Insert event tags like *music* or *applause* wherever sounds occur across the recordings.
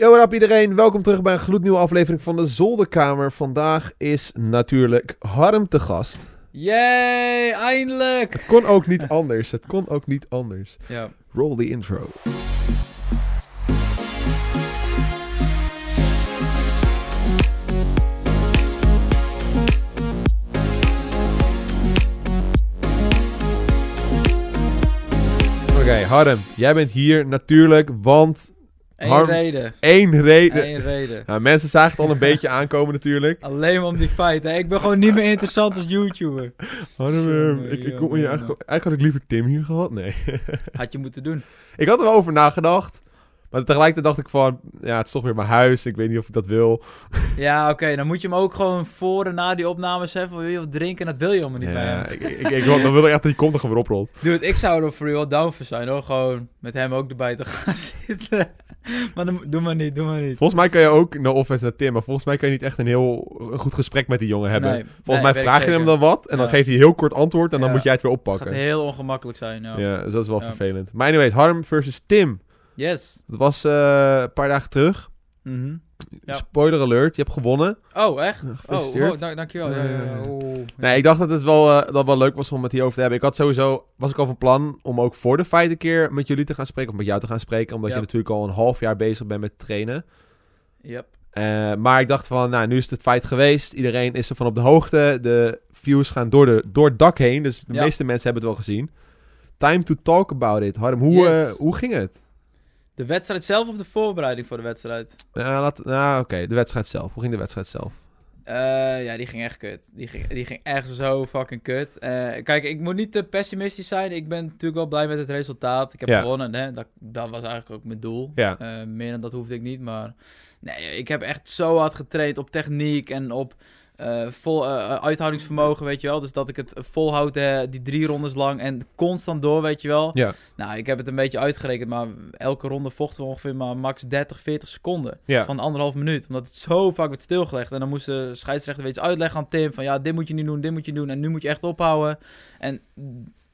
Yo, wat up iedereen? Welkom terug bij een gloednieuwe aflevering van de Zolderkamer. Vandaag is natuurlijk Harm te gast. Yay, eindelijk! Het kon ook niet anders. Het kon ook niet anders. Ja. Roll the intro. Oké, Harm, jij bent hier natuurlijk, want Eén Harm- reden. Eén reden. Nou, mensen zagen het al een beetje aankomen natuurlijk. Alleen maar om die fight, hè. Ik ben gewoon niet meer interessant als YouTuber. Harm, eh, ik, ik kom jongen, hier eigenlijk, eigenlijk had ik liever Tim hier gehad. Nee. *laughs* Had je moeten doen. Ik had erover nagedacht. Maar tegelijkertijd dacht ik van, ja, het is toch weer mijn huis. Ik weet niet of ik dat wil. *laughs* Ja, oké, dan moet je hem ook gewoon voor en na die opnames hebben. Wil je wat drinken? Dat wil je helemaal niet bij Ja, hem. ik, ik, ik, wil- dan wil ik echt dat die kont er gewoon weer oprolt. Dude, ik zou er voor real down voor zijn, hoor. Gewoon met hem ook erbij te gaan *laughs* zitten. *laughs* maar dan, doe maar niet, doe maar niet. Volgens mij kan je ook, no offense naar Tim, maar volgens mij kan je niet echt een heel een goed gesprek met die jongen hebben. Nee, volgens nee, mij vraag je hem dan wat en dan geeft hij heel kort antwoord en dan Ja. moet jij het weer Het oppakken. gaat heel ongemakkelijk zijn, ja. Ja, dus dat is wel vervelend. Maar anyways, Harm versus Tim. Yes. Dat was eh, een paar dagen terug. Mhm. Ja. Spoiler alert, je hebt gewonnen. Oh, echt? Oh, wow, dank, dankjewel. Ja, ja. Oeh. Nee, ik dacht dat het wel, eh, dat wel leuk was om het hierover te hebben. Ik had sowieso, was ik al van plan om ook voor de fight een keer met jullie te gaan spreken. Of met jou te gaan spreken. Omdat je natuurlijk al een half jaar bezig bent met trainen. Yep. Eh, maar ik dacht van, nou, nu is het fight geweest. Iedereen is ervan op de hoogte. De views gaan door, de, door het dak heen. Dus de meeste mensen hebben het wel gezien. Time to talk about it. Harm, hoe, Yes. eh, hoe ging het? De wedstrijd zelf of de voorbereiding voor de wedstrijd? Laat- nou, oké, de wedstrijd zelf. Hoe ging de wedstrijd zelf? Eh, ja, die ging echt kut. Die ging, die ging echt zo fucking kut. Eh, kijk, ik moet niet te pessimistisch zijn. Ik ben natuurlijk wel blij met het resultaat. Ik heb Ja. gewonnen. Hè? Dat, dat was eigenlijk ook mijn doel. Ja. Eh, meer dan dat hoefde ik niet. Maar nee, ik heb echt zo hard getraind op techniek en op eh, vol eh, uithoudingsvermogen, weet je wel. Dus dat ik het volhoud, eh, die drie rondes lang en constant door, weet je wel. Ja. Nou, ik heb het een beetje uitgerekend, maar elke ronde vochten we ongeveer maar max 30, 40 seconden. Ja. Van anderhalf minuut. Omdat het zo vaak werd stilgelegd. En dan moest de scheidsrechter weer iets uitleggen aan Tim. Van ja, dit moet je niet doen, dit moet je doen. En nu moet je echt ophouden. En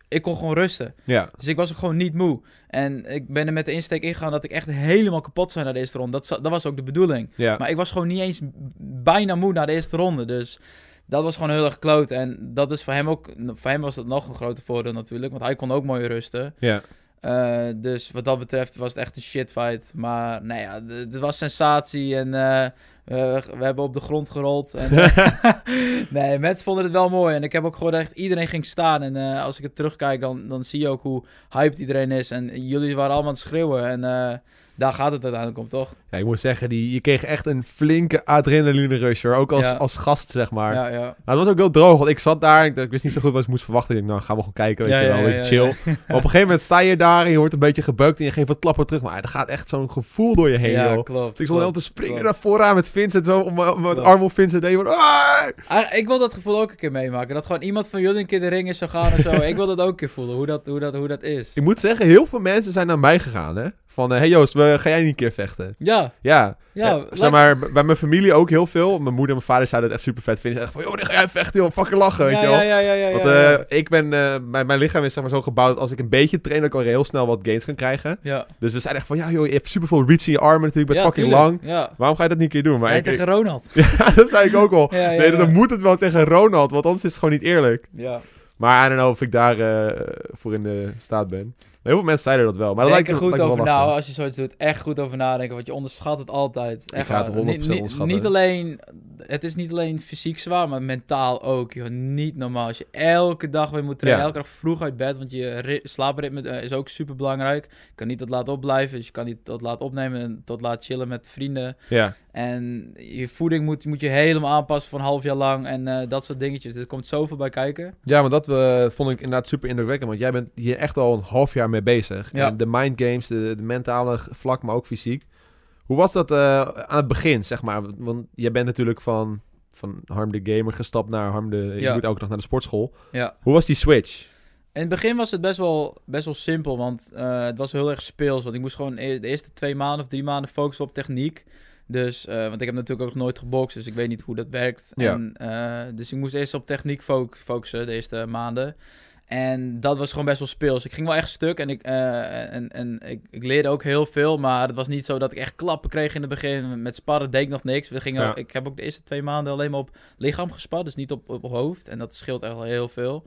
ik kon gewoon rusten. Ja. Dus ik was ook gewoon niet moe. En ik ben er met de insteek ingegaan dat ik echt helemaal kapot zou na de eerste ronde. Dat, dat was ook de bedoeling. Ja. Maar ik was gewoon niet eens bijna moe na de eerste ronde. Dus dat was gewoon heel erg kloot. En dat is voor hem ook... Voor hem was dat nog een grote voordeel natuurlijk. Want hij kon ook mooi rusten. Ja. Eh, dus wat dat betreft was het echt een shitfight. Maar nou ja, het was sensatie en eh, we, we hebben op de grond gerold. En, *laughs* eh, *laughs* nee, mensen vonden het wel mooi. En ik heb ook gewoon echt, iedereen ging staan. En eh, als ik het terugkijk, dan, dan zie je ook hoe hyped iedereen is. En jullie waren allemaal aan het schreeuwen. En eh, daar gaat het uiteindelijk om, toch? Ja, ik moet zeggen, die, je kreeg echt een flinke adrenaline rush hoor. Ook als, Ja. als gast, zeg maar. Ja, ja. Nou, het was ook heel droog, want ik zat daar. Ik, ik wist niet zo goed wat ik moest verwachten. Ik dacht, nou, gaan we gewoon kijken, weet je wel. beetje chill. Maar op een gegeven moment sta je daar en je wordt een beetje gebukt en je geeft wat klappen terug. Maar er gaat echt zo'n gevoel door je heen, Ja, joh. klopt. Dus ik stond heel te springen naar vooraan met Vincent zo, om, om met arm op Vincent heen. Van, "Ah!" Ah, ik wil dat gevoel ook een keer meemaken. Dat gewoon iemand van jullie een keer de ring is zou gaan of zo. ik wil dat ook een keer voelen, hoe dat, hoe dat, hoe dat is. Ik moet zeggen, heel veel mensen zijn naar mij gegaan, hè. Van, hé hey Joost, we, ga jij niet een keer vechten? Ja, Ja, ja. Eh, zeg maar, bij mijn familie ook heel veel. Mijn moeder en mijn vader zouden het echt super vet vinden. Ze zeggen van, joh, wanneer ga jij vechten, joh? Fucking lachen, weet ja, je wel. ja, ja, ja, ja, Want eh, ik ben, eh, mijn, mijn lichaam is zeg maar zo gebouwd dat als ik een beetje train, dan kan ik heel snel wat gains kan krijgen. ja. Dus we zeiden echt van, ja joh, je hebt superveel reach in je armen natuurlijk, je bent fucking tuurlijk. lang. Ja. Waarom ga je dat niet een keer doen? Maar ik, tegen Ronald. *laughs* ja, dat zei ik ook al. *laughs* Nee, dan moet het wel tegen Ronald, want anders is het gewoon niet eerlijk. Ja. Maar I don't know of ik daar eh, voor in de staat ben. Heel veel mensen zeiden dat wel. Maar dat Denk lijkt er goed over na, als je zoiets doet. Echt goed over nadenken, want je onderschat het altijd. Echt ga het waar. 100% Niet- niet- onderschatten. Niet alleen, het is niet alleen fysiek zwaar, maar mentaal ook. Joh. Niet normaal. Als je elke dag weer moet trainen, Ja. elke dag vroeg uit bed, want je ri- slaapritme eh, is ook super belangrijk. Je kan niet tot laat opblijven, dus je kan niet tot laat opnemen en tot laat chillen met vrienden. Ja, En je voeding moet, moet je helemaal aanpassen voor een half jaar lang en eh, dat soort dingetjes. Er komt zoveel bij kijken. ja maar dat eh, vond ik inderdaad super indrukwekkend. Want jij bent hier echt al een half jaar mee bezig. Ja. En de mind games, de, de mentale vlak, maar ook fysiek. Hoe was dat eh, aan het begin, zeg maar? Want jij bent natuurlijk van, van Harm de Gamer gestapt naar Harm de... Je Ja. moet elke dag naar de sportschool. Ja. Hoe was die switch? In het begin was het best wel, best wel simpel, want het was heel erg speels. Want ik moest gewoon e- de eerste twee maanden of drie maanden focussen op techniek. Dus, eh, want ik heb natuurlijk ook nog nooit gebokst, dus ik weet niet hoe dat werkt. Ja. En, eh, dus ik moest eerst op techniek fo- focussen de eerste maanden. En dat was gewoon best wel speels. Ik ging wel echt stuk en, ik, eh, en, en ik, ik leerde ook heel veel. Maar het was niet zo dat ik echt klappen kreeg in het begin. Met sparren deed ik nog niks. We gingen, Ja. Ik heb ook de eerste twee maanden alleen maar op lichaam gespart. Dus niet op, op hoofd. En dat scheelt echt wel heel veel.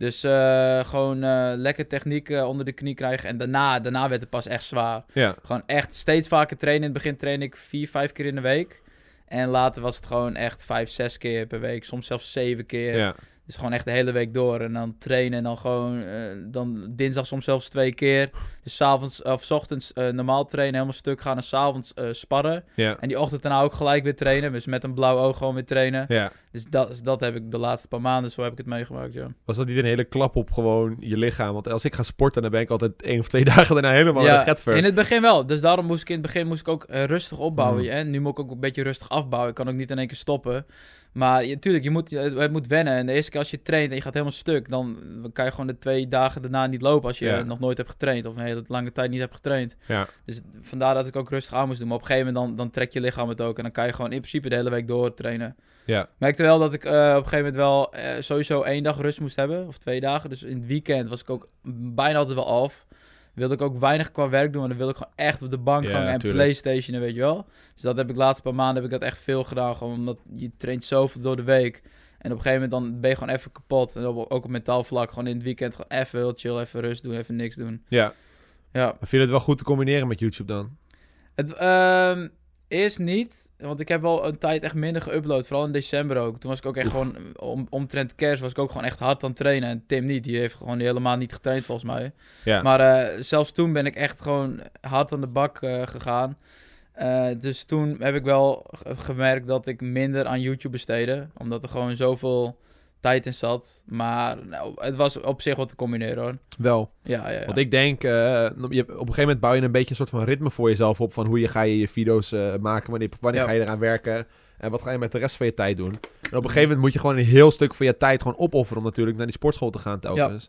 Dus eh, gewoon eh, lekker techniek eh, onder de knie krijgen. En daarna, daarna werd het pas echt zwaar. Ja. Gewoon echt steeds vaker trainen. In het begin train ik vier, vijf keer in de week. En later was het gewoon echt vijf, zes keer per week. Soms zelfs zeven keer. Ja. Dus gewoon echt de hele week door. En dan trainen en dan gewoon... eh, dan dinsdag soms zelfs twee keer. Dus s avonds of 's ochtends eh, normaal trainen, helemaal stuk gaan. En s'avonds avonds sparren. Ja. En die ochtend daarna ook gelijk weer trainen. Dus met een blauw oog gewoon weer trainen. ja. Dus dat, dat heb ik de laatste paar maanden, zo heb ik het meegemaakt, ja. Was dat niet een hele klap op gewoon je lichaam? Want als ik ga sporten, dan ben ik altijd één of twee *laughs* dagen daarna helemaal in de getver. in het begin wel. Dus daarom moest ik in het begin moest ik ook rustig opbouwen. Mm. En nu moet ik ook een beetje rustig afbouwen. Ik kan ook niet in één keer stoppen. Maar je, tuurlijk, je moet, het moet wennen. En de eerste keer als je traint en je gaat helemaal stuk... dan kan je gewoon de twee dagen daarna niet lopen... als je Ja. nog nooit hebt getraind... of een hele lange tijd niet hebt getraind. Ja. Dus vandaar dat ik ook rustig aan moest doen. Maar op een gegeven moment dan, dan trekt je lichaam het ook... en dan kan je gewoon in principe de hele week door trainen. Ja. Merkte wel dat ik eh, op een gegeven moment wel eh, sowieso één dag rust moest hebben. Of twee dagen. Dus in het weekend was ik ook bijna altijd wel af. Wilde ik ook weinig qua werk doen. En dan wilde ik gewoon echt op de bank Ja, hangen en tuurlijk. Playstation, weet je wel. Dus dat heb ik de laatste paar maanden heb ik dat echt veel gedaan. Gewoon omdat je traint zoveel door de week. En op een gegeven moment dan ben je gewoon even kapot. En ook op mentaal vlak. Gewoon in het weekend gewoon even heel chill, even rust doen, even niks doen. ja. Ja. Maar vind je het wel goed te combineren met YouTube dan? Het, ehm, eerst niet, want ik heb wel een tijd echt minder geüpload. Vooral in december ook. Toen was ik ook echt gewoon, om, omtrent kerst was ik ook gewoon echt hard aan het trainen. En Tim niet, die heeft gewoon helemaal niet getraind volgens mij. Ja. Maar eh, zelfs toen ben ik echt gewoon hard aan de bak eh, gegaan. Eh, dus toen heb ik wel ge- gemerkt dat ik minder aan YouTube besteedde. Omdat er gewoon zoveel tijd in zat. Maar nou, het was op zich wat te combineren hoor. Wel. Ja, ja, ja. Want ik denk, eh, je, op een gegeven moment bouw je een beetje een soort van ritme voor jezelf op. Van hoe je ga je je video's eh, maken, wanneer, wanneer Ja. ga je eraan werken. En wat ga je met de rest van je tijd doen. En op een gegeven moment moet je gewoon een heel stuk van je tijd gewoon opofferen om natuurlijk naar die sportschool te gaan telkens.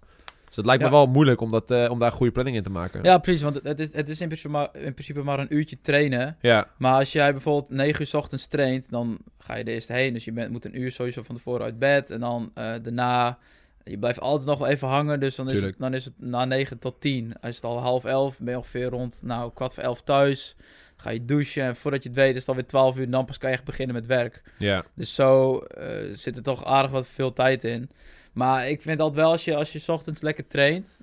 Dus het lijkt me Ja. wel moeilijk om, dat, eh, om daar een goede planning in te maken. Ja, precies. Want het is, het is in, principe maar, in principe maar een uurtje trainen. Ja, Maar als jij bijvoorbeeld 9 uur 's ochtends traint, dan ga je er eerst heen. Dus je bent, moet een uur sowieso van tevoren uit bed. En dan eh, daarna, je blijft altijd nog wel even hangen. Dus dan is, het, dan is het na 9 tot 10. Is het al half 11, ben je ongeveer rond nou, kwart voor 11 thuis. Ga je douchen en voordat je het weet is het alweer 12 uur. Dan pas kan je echt beginnen met werk. ja. Dus zo eh, zit er toch aardig wat veel tijd in. Maar ik vind altijd wel, als je, als je 's ochtends lekker traint,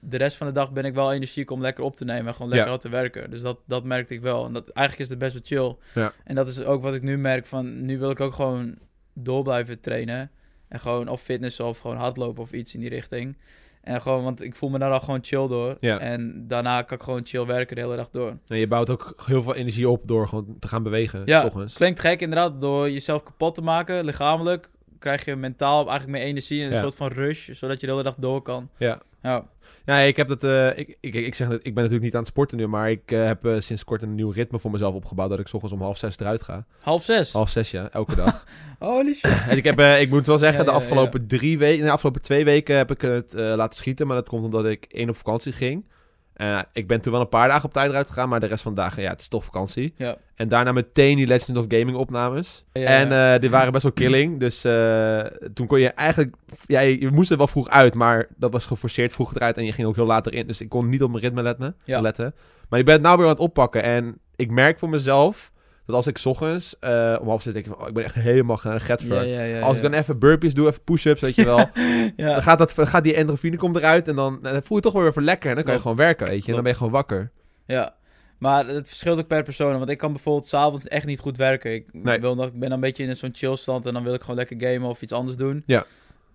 de rest van de dag ben ik wel energiek om lekker op te nemen en gewoon lekker Ja. hard te werken. Dus dat, dat merkte ik wel. En dat, eigenlijk is het best wel chill. Ja. En dat is ook wat ik nu merk van, nu wil ik ook gewoon door blijven trainen. En gewoon of fitness of gewoon hardlopen of iets in die richting. En gewoon, want ik voel me daar al gewoon chill door. Ja. En daarna kan ik gewoon chill werken de hele dag door. En je bouwt ook heel veel energie op door gewoon te gaan bewegen. Ja, s ochtends. Klinkt gek inderdaad, door jezelf kapot te maken, lichamelijk, krijg je mentaal eigenlijk meer energie en een Ja. soort van rush, zodat je de hele dag door kan. Ja. Ja, Ja, ik heb dat. eh, ik, ik, ik zeg net, ik ben natuurlijk niet aan het sporten nu, maar ik eh, heb eh, sinds kort een nieuw ritme voor mezelf opgebouwd. Dat ik 's ochtends om half zes eruit ga. half zes. Half zes, ja, elke dag. *laughs* Holy shit. en ik, heb, ik moet wel zeggen, Ja, de ja, afgelopen drie weken, de afgelopen twee weken heb ik het laten schieten. Maar dat komt omdat ik één op vakantie ging. Eh, ik ben toen wel een paar dagen op tijd eruit gegaan, maar de rest van de dagen, ja, het is toch vakantie. Ja. En daarna meteen die Legend of Gaming opnames. Ja. En eh, die waren best wel killing. Dus eh, toen kon je eigenlijk... Ja, je, je moest er wel vroeg uit, maar dat was geforceerd vroeg eruit. En je ging ook heel later in. Dus ik kon niet op mijn ritme letten. Ja. letten. Maar ik ben het nou weer aan het oppakken. En ik merk voor mezelf dat als ik ochtends eh, om half zes denk ik van... Oh, ik ben echt helemaal een get ja, ja, ja, Als ik dan even burpees doe, even push-ups, weet je wel. *laughs* ja. dan gaat, dat, gaat die endorfine komt eruit. En dan, dan voel je toch wel weer even lekker. En dan kan je gewoon werken, weet je. En dan ben je gewoon wakker. Ja. Maar het verschilt ook per persoon. Want ik kan bijvoorbeeld s'avonds echt niet goed werken. Ik, Nee. wil nog, ik ben dan een beetje in zo'n chillstand en dan wil ik gewoon lekker gamen of iets anders doen. Ja.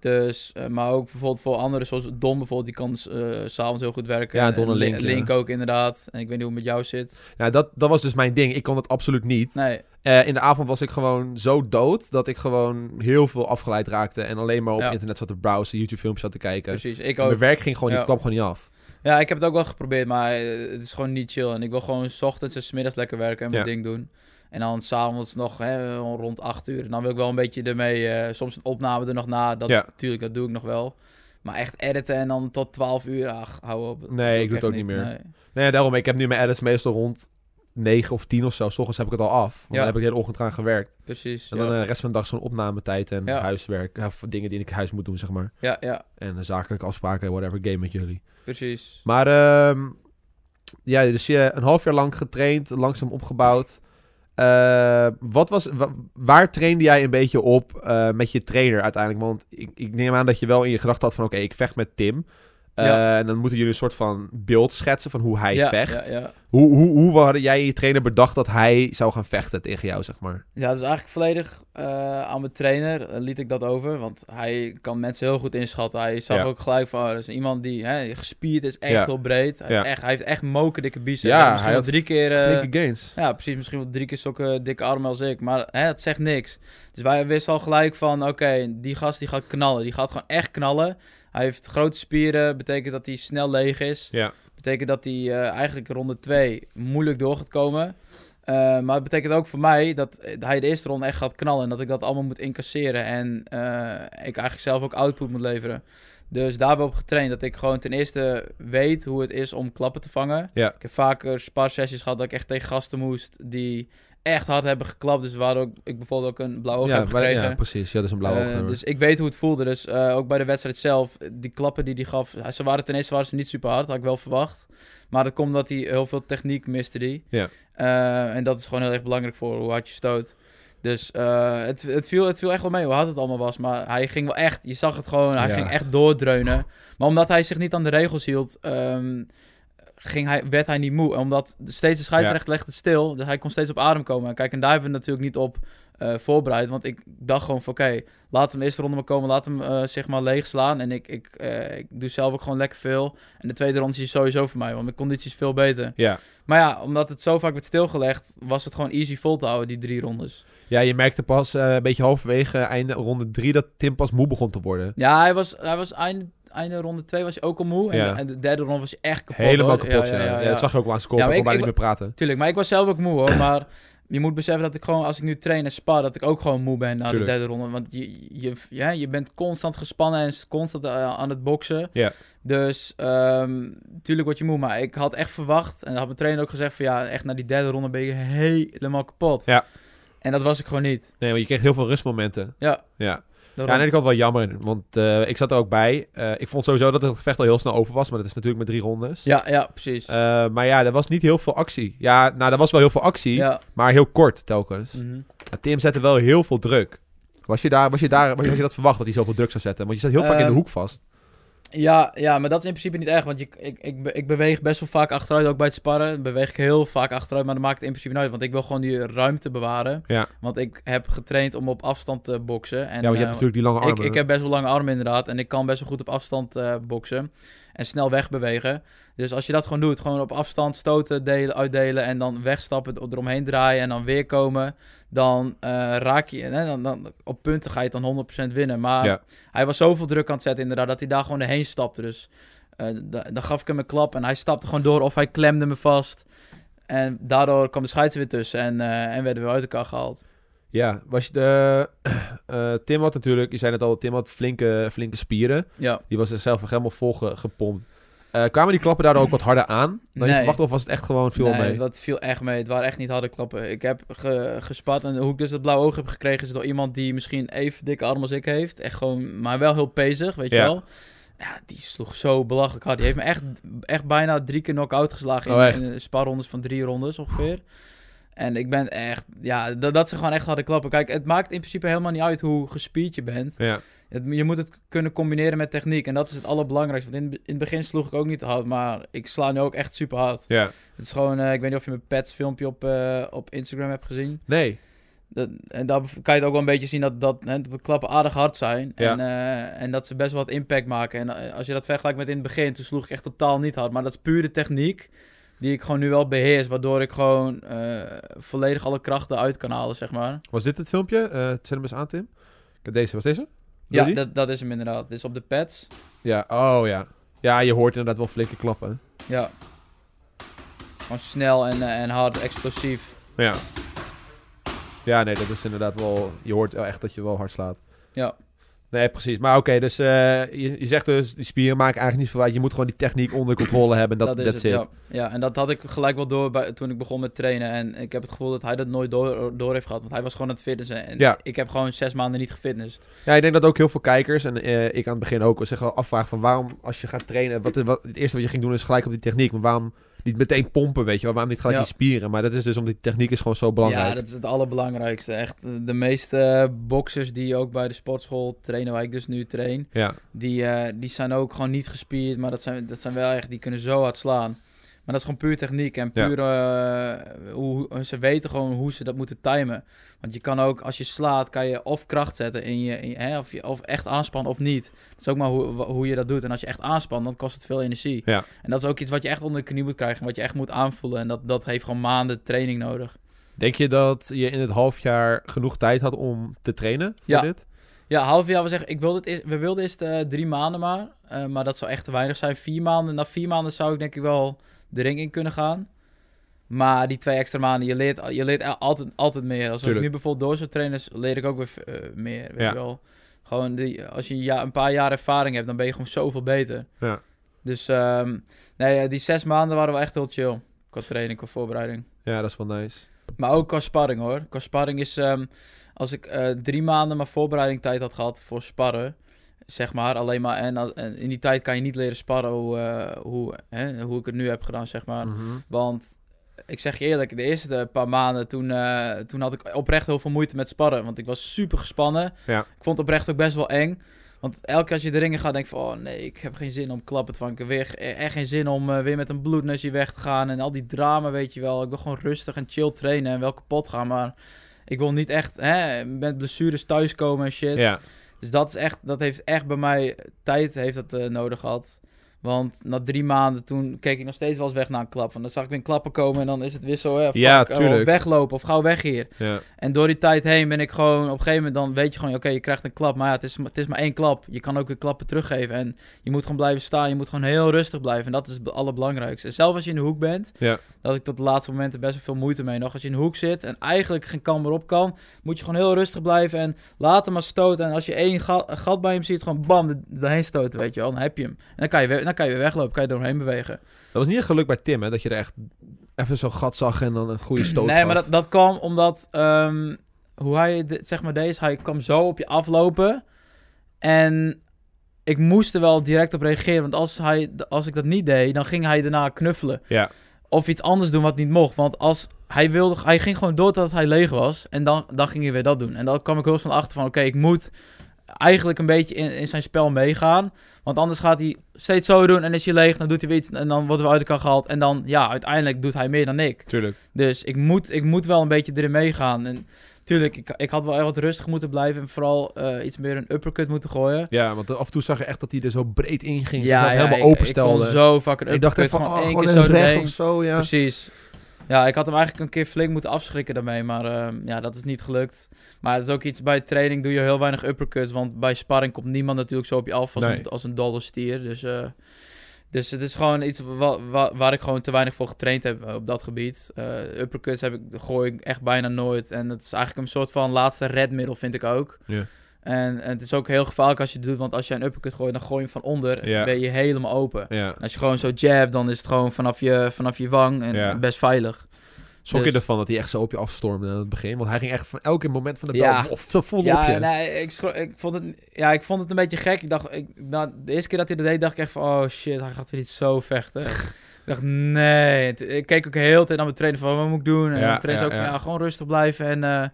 Dus, eh, maar ook bijvoorbeeld voor anderen, zoals Don bijvoorbeeld, die kan s s'avonds heel goed werken. Ja, Don en Link, ook inderdaad. En ik weet niet hoe het met jou zit. Ja, dat, dat was dus mijn ding. Ik kon het absoluut niet. Nee, Eh, in de avond was ik gewoon zo dood dat ik gewoon heel veel afgeleid raakte en alleen maar op Ja. internet zat te browsen, YouTube filmpjes zat te kijken. precies. Ik ook. Mijn werk ging gewoon niet, Ja. kwam gewoon niet af. Ja, ik heb het ook wel geprobeerd, maar het is gewoon niet chill. En ik wil gewoon s ochtends en s middags lekker werken en mijn ding doen. En dan s'avonds nog hè, rond 8 uur. En dan wil ik wel een beetje ermee, eh, soms een opname er nog na. Dat, Ja. Natuurlijk, dat doe ik nog wel. Maar echt editen en dan tot 12 uur, ach, hou op. Nee, ik doe het ook niet meer. Nee. Nee, daarom, ik heb nu mijn edits meestal rond negen of tien of zo. S ochtends heb ik het al af. Want Ja. dan heb ik de hele ochtend aan gewerkt. Precies. En dan ja. de rest van de dag zo'n opnametijd en Ja. huiswerk. Voor dingen die ik huis moet doen, zeg maar. ja, ja, En eh, zakelijke afspraken, whatever, game met jullie. precies. Maar ehm, ja, dus je een half jaar lang getraind, langzaam opgebouwd. Eh, wat was, wa- waar trainde jij een beetje op eh, met je trainer uiteindelijk? Want ik, ik neem aan dat je wel in je gedachten had van... oké, ik vecht met Tim. Eh, Ja. En dan moeten jullie een soort van beeld schetsen van hoe hij ja, vecht. Ja. Hoe, hoe, hoe hadden jij je trainer bedacht dat hij zou gaan vechten tegen jou, zeg maar? Ja, dus eigenlijk volledig eh, aan mijn trainer eh, liet ik dat over. Want hij kan mensen heel goed inschatten. Hij zag ook gelijk van, oh, dat is iemand die hè, gespierd is, echt heel breed. Hij, heeft echt, hij heeft echt moken dikke biceps. Ja, misschien hij wel had drie keer... Flinke gains. ja, precies. Misschien wel drie keer zulke dikke armen als ik. Maar hè, het zegt niks. Dus wij wisten al gelijk van, oké, die gast die gaat knallen. Die gaat gewoon echt knallen. Hij heeft grote spieren, betekent dat hij snel leeg is. Ja. Betekent dat hij eh, eigenlijk ronde 2 moeilijk door gaat komen. Eh, maar het betekent ook voor mij dat hij de eerste ronde echt gaat knallen. En dat ik dat allemaal moet incasseren. En eh, ik eigenlijk zelf ook output moet leveren. Dus daar hebben we op getraind. Dat ik gewoon ten eerste weet hoe het is om klappen te vangen. Ja. Ik heb vaker sparsessies gehad dat ik echt tegen gasten moest die echt hard hebben geklapt. Dus waar ook, ik bijvoorbeeld ook een blauw oog ja, heb gekregen. ja, precies. Ja, dat is een blauwe Eh, oog. dus ik weet hoe het voelde. Dus eh, ook bij de wedstrijd zelf, die klappen die hij gaf, ze waren ten eerste waren ze niet super hard, had ik wel verwacht. Maar dat komt omdat hij heel veel techniek miste die. Ja. Eh, en dat is gewoon heel erg belangrijk voor hoe hard je stoot. Dus eh, het, het, viel, het viel echt wel mee hoe hard het allemaal was. Maar hij ging wel echt, je zag het gewoon, hij Ja. ging echt doordreunen. Maar omdat hij zich niet aan de regels hield, ehm, ging hij, werd hij niet moe. Omdat steeds de scheidsrechter legde stil, dus hij kon steeds op adem komen. En kijk, en daar hebben we natuurlijk niet op eh, voorbereid. Want ik dacht gewoon van, oké, laat hem de eerste ronde maar komen, laat hem eh, zeg maar leeg slaan. En ik, ik, eh, ik doe zelf ook gewoon lekker veel. En de tweede ronde is sowieso voor mij, want mijn conditie is veel beter. Ja. Maar ja, omdat het zo vaak werd stilgelegd, was het gewoon easy vol te houden, die drie rondes. ja, je merkte pas een beetje halverwege einde ronde drie dat Tim pas moe begon te worden. Ja, hij was, hij was einde, einde ronde 2 was hij ook al moe. En, Ja. en de derde ronde was hij echt kapot. Helemaal hoor. kapot, ja. Ja, dat zag je ook wel aan kop. Ja, Ja, maar kon bijna niet meer praten. Tuurlijk, maar ik was zelf ook moe hoor. Maar je moet beseffen dat ik gewoon, als ik nu train en spar, dat ik ook gewoon moe ben na Tuurlijk. de derde ronde. Want je, je, ja, je bent constant gespannen en constant eh, aan het boksen. Ja. Dus ehm tuurlijk word je moe. Maar ik had echt verwacht, en dat had mijn trainer ook gezegd, van ja, echt na die derde ronde ben je helemaal kapot. Ja. En dat was ik gewoon niet. Nee, want je kreeg heel veel rustmomenten. Ja. Ja. Daarom. Ja, en had wel jammer, want eh, ik zat er ook bij. Eh, ik vond sowieso dat het gevecht al heel snel over was, maar dat is natuurlijk met drie rondes. ja, ja, precies. Eh, maar ja, er was niet heel veel actie. Ja, nou, er was wel heel veel actie, ja. maar heel kort telkens. Mhm. Tim zette wel heel veel druk. Was je, daar, was, je daar, had je dat verwacht dat hij zoveel druk zou zetten? Want je zat heel vaak in de hoek vast. Ja, ja, maar dat is in principe niet erg, want je, ik, ik, ik beweeg best wel vaak achteruit, ook bij het sparren. Beweeg ik heel vaak achteruit, maar dat maakt het in principe niet uit, want ik wil gewoon die ruimte bewaren. Ja. Want ik heb getraind om op afstand te boksen. En, ja, want je hebt eh, natuurlijk die lange armen. ik, ik heb best wel lange armen inderdaad, en ik kan best wel goed op afstand eh, boksen. En snel wegbewegen. Dus als je dat gewoon doet, gewoon op afstand stoten, delen, uitdelen en dan wegstappen, er- eromheen draaien en dan weer komen, dan eh, raak je, hè, dan, dan, op punten ga je het dan 100% winnen. Maar Ja. hij was zoveel druk aan het zetten inderdaad, dat hij daar gewoon heen stapte. Dus eh, da- dan gaf ik hem een klap en hij stapte gewoon door of hij klemde me vast. En daardoor kwam de scheids weer tussen en, eh, en werden we uit elkaar gehaald. Ja, was je de... Tim had natuurlijk, je zei het al, Tim had flinke, flinke spieren. Ja. Die was zichzelf echt helemaal vol ge- gepompt. Eh, kwamen die klappen daardoor ook wat harder aan dan je Nee. verwacht? Of was het echt gewoon veel nee, mee? dat viel echt mee. Het waren echt niet harde klappen. Ik heb ge, gespat en hoe ik dus dat blauwe oog heb gekregen is door iemand die misschien even dikke arm als ik heeft. Echt gewoon, maar wel heel pezig, weet je wel. Ja, die sloeg zo belachelijk hard. Die heeft me echt, echt bijna drie keer knock-out geslagen in, Oh, in de sparrondes van drie rondes ongeveer. En ik ben echt, ja, dat, dat zijn gewoon echt harde klappen. Kijk, het maakt in principe helemaal niet uit hoe gespierd je bent. Ja. Het, je moet het kunnen combineren met techniek. En dat is het allerbelangrijkste. Want in, in het begin sloeg ik ook niet hard, maar ik sla nu ook echt super hard. ja. Het is gewoon, eh, ik weet niet of je mijn Pets filmpje op, eh, op Instagram hebt gezien. Nee. Dat, en daar kan je het ook wel een beetje zien dat, dat, hè, dat de klappen aardig hard zijn. Ja. En, eh, en dat ze best wel wat impact maken. En als je dat vergelijkt met in het begin, toen sloeg ik echt totaal niet hard. Maar dat is puur de techniek die ik gewoon nu wel beheers. Waardoor ik gewoon eh, volledig alle krachten uit kan halen, zeg maar. Was dit het filmpje? Eh zet hem eens aan, Tim. Deze, was deze? Ja, dat, dat is hem inderdaad. Dit is op de pads. Ja, oh ja. Ja, je hoort inderdaad wel flinke klappen. Ja. Gewoon snel en, eh, en hard, explosief. Ja. Ja, nee, dat is inderdaad wel... Je hoort echt dat je wel hard slaat. Ja. Nee, precies. Maar oké, dus eh, je, je zegt dus, die spieren maken eigenlijk niet veel uit. Je moet gewoon die techniek onder controle *clears throat* hebben. Dat, is that's het, it. Ja. ja, en dat had ik gelijk wel door bij, toen ik begon met trainen. En ik heb het gevoel dat hij dat nooit door, door heeft gehad. Want hij was gewoon aan het fitnessen. En Ja. ik heb gewoon zes maanden niet gefitnessd. Ja, ik denk dat ook heel veel kijkers en eh, ik aan het begin ook zich al afvragen van waarom als je gaat trainen, wat, wat, het eerste wat je ging doen is gelijk op die techniek. Maar waarom niet meteen pompen, weet je wel? Waarom niet gelijk Ja. die spieren? Maar dat is dus omdat die techniek is gewoon zo belangrijk. Ja, dat is het allerbelangrijkste. Echt, de meeste boxers die ook bij de sportschool trainen, waar ik dus nu train, Ja, die, eh, die zijn ook gewoon niet gespierd. Maar dat zijn, dat zijn wel echt, die kunnen zo hard slaan. Maar dat is gewoon puur techniek en puur, eh, hoe, hoe- ze weten gewoon hoe ze dat moeten timen. Want je kan ook, als je slaat, kan je of kracht zetten in je, in je- hè, of, je, of echt aanspannen of niet. Dat is ook maar hoe, hoe je dat doet. En als je echt aanspant, dan kost het veel energie. Ja. En dat is ook iets wat je echt onder de knie moet krijgen, wat je echt moet aanvoelen. En dat, dat heeft gewoon maanden training nodig. Denk je dat je in het half jaar genoeg tijd had om te trainen voor Ja. dit? Ja, half jaar, we zeggen, ik wilde het, we wilden eerst eh, drie maanden maar. Eh, maar dat zou echt te weinig zijn. Vier maanden, na vier maanden zou ik denk ik wel de ring in kunnen gaan. Maar die twee extra maanden, je leert, je leert al- altijd, altijd meer. Als ik nu bijvoorbeeld door zou trainen, leer ik ook weer eh, meer. Weet Ja. je wel. Gewoon, die, als je een, ja, een paar jaar ervaring hebt, dan ben je gewoon zoveel beter. Ja. Dus ehm, nee, die zes maanden waren wel echt heel chill. Qua training, qua voorbereiding. Ja, dat is wel nice. Maar ook qua sparring hoor. Qua sparring is, ehm, als ik eh, drie maanden maar voorbereiding tijd had gehad voor sparren, zeg maar, alleen maar, en, in die tijd kan je niet leren sparren hoe, eh, hoe, hè, hoe ik het nu heb gedaan, zeg maar. Mhm. Want ik zeg je eerlijk, de eerste paar maanden toen, eh, toen had ik oprecht heel veel moeite met sparren. Want ik was super gespannen. Ja. Ik vond het oprecht ook best wel eng. Want elke keer als je de ringen gaat, denk je van... Oh nee, ik heb geen zin om klappen te vangen. Ik weer, echt geen zin om eh, weer met een bloedneusje weg te gaan. En al die drama, weet je wel. Ik wil gewoon rustig en chill trainen en wel kapot gaan. Maar ik wil niet echt hè, met blessures thuiskomen en shit. Ja. Dus dat is echt, dat heeft echt bij mij tijd heeft dat, eh, nodig gehad. Want na drie maanden toen keek ik nog steeds wel eens weg naar een klap. Want dan zag ik weer een klappen komen en dan is het zo, hè, fuck, Ja, eh, tuurlijk. weglopen of gauw weg hier. ja. En door die tijd heen ben ik gewoon, op een gegeven moment dan weet je gewoon, oké, je krijgt een klap. Maar ja, het is, het is maar één klap. Je kan ook weer klappen teruggeven. En je moet gewoon blijven staan. Je moet gewoon heel rustig blijven. En dat is het allerbelangrijkste. Zelfs als je in de hoek bent, Ja. dat ik tot de laatste momenten best wel veel moeite mee nog. Als je in de hoek zit en eigenlijk geen kan meer op kan, moet je gewoon heel rustig blijven en laat hem maar stoten. En als je één ga- gat bij hem ziet, gewoon bam, erheen stoten, weet je wel. Dan heb je hem. En dan kan je, weer, kan je weer weglopen, kan je doorheen bewegen. Dat was niet echt geluk bij Tim, hè? Dat je er echt even zo'n gat zag en dan een goede *clears throat* stoot Nee, gaf. maar dat, dat kwam omdat, ehm, hoe hij zeg maar deze, hij kwam zo op je aflopen. En ik moest er wel direct op reageren, want als, hij, als ik dat niet deed, dan ging hij daarna knuffelen. Ja. Of iets anders doen wat niet mocht, want als hij wilde, hij ging gewoon door tot hij leeg was. En dan, dan ging hij weer dat doen. En dan kwam ik heel snel achter van, oké, ik moet eigenlijk een beetje in, in zijn spel meegaan. Want anders gaat hij steeds zo doen en is hij leeg, dan doet hij weer iets en dan worden we uit elkaar gehaald. En dan, ja, uiteindelijk doet hij meer dan ik. Tuurlijk. Dus ik moet, ik moet wel een beetje erin meegaan. En tuurlijk, ik, ik had wel wat rustig moeten blijven. En vooral eh, iets meer een uppercut moeten gooien. Ja, want af en toe zag je echt dat hij er zo breed in ging. Ja, Ja, ja, helemaal ik- openstelde. Ik kon zo vaak een ik dacht uppercut echt van, gewoon oh, één gewoon keer een zo recht of zo, ja. Precies. Ja, ik had hem eigenlijk een keer flink moeten afschrikken daarmee, maar ehm, ja, dat is niet gelukt. Maar het is ook iets, bij training doe je heel weinig uppercuts, want bij sparring komt niemand natuurlijk zo op je af als, Nee. een, als een dolle stier. Dus, eh, dus het is gewoon iets wa- wa- waar ik gewoon te weinig voor getraind heb eh, op dat gebied. Eh uppercuts heb ik, gooi ik echt bijna nooit. En het is eigenlijk een soort van laatste redmiddel, vind ik ook. Ja. En, en het is ook heel gevaarlijk als je het doet, want als je een uppercut gooit, dan gooi je hem van onder en ben je helemaal open. En als je gewoon zo jab, dan is het gewoon vanaf je, vanaf je wang en best veilig. Schrok Dus- je ervan dat hij echt zo op je afstormde aan het begin? Want hij ging echt van elke moment van de Ja. bel of zo vol op Ja, je. nee, ik, schro- ik, vond het, ja, ik vond het een beetje gek. Ik dacht, ik, nou, de eerste keer dat hij dat deed, dacht ik echt van, oh shit, hij gaat er niet zo vechten. *laughs* ik dacht, nee. Ik keek ook heel de tijd naar mijn trainer van, wat moet ik doen? En Ja, mijn trainer zei ja, ook van, ja. ja, gewoon rustig blijven en, eh,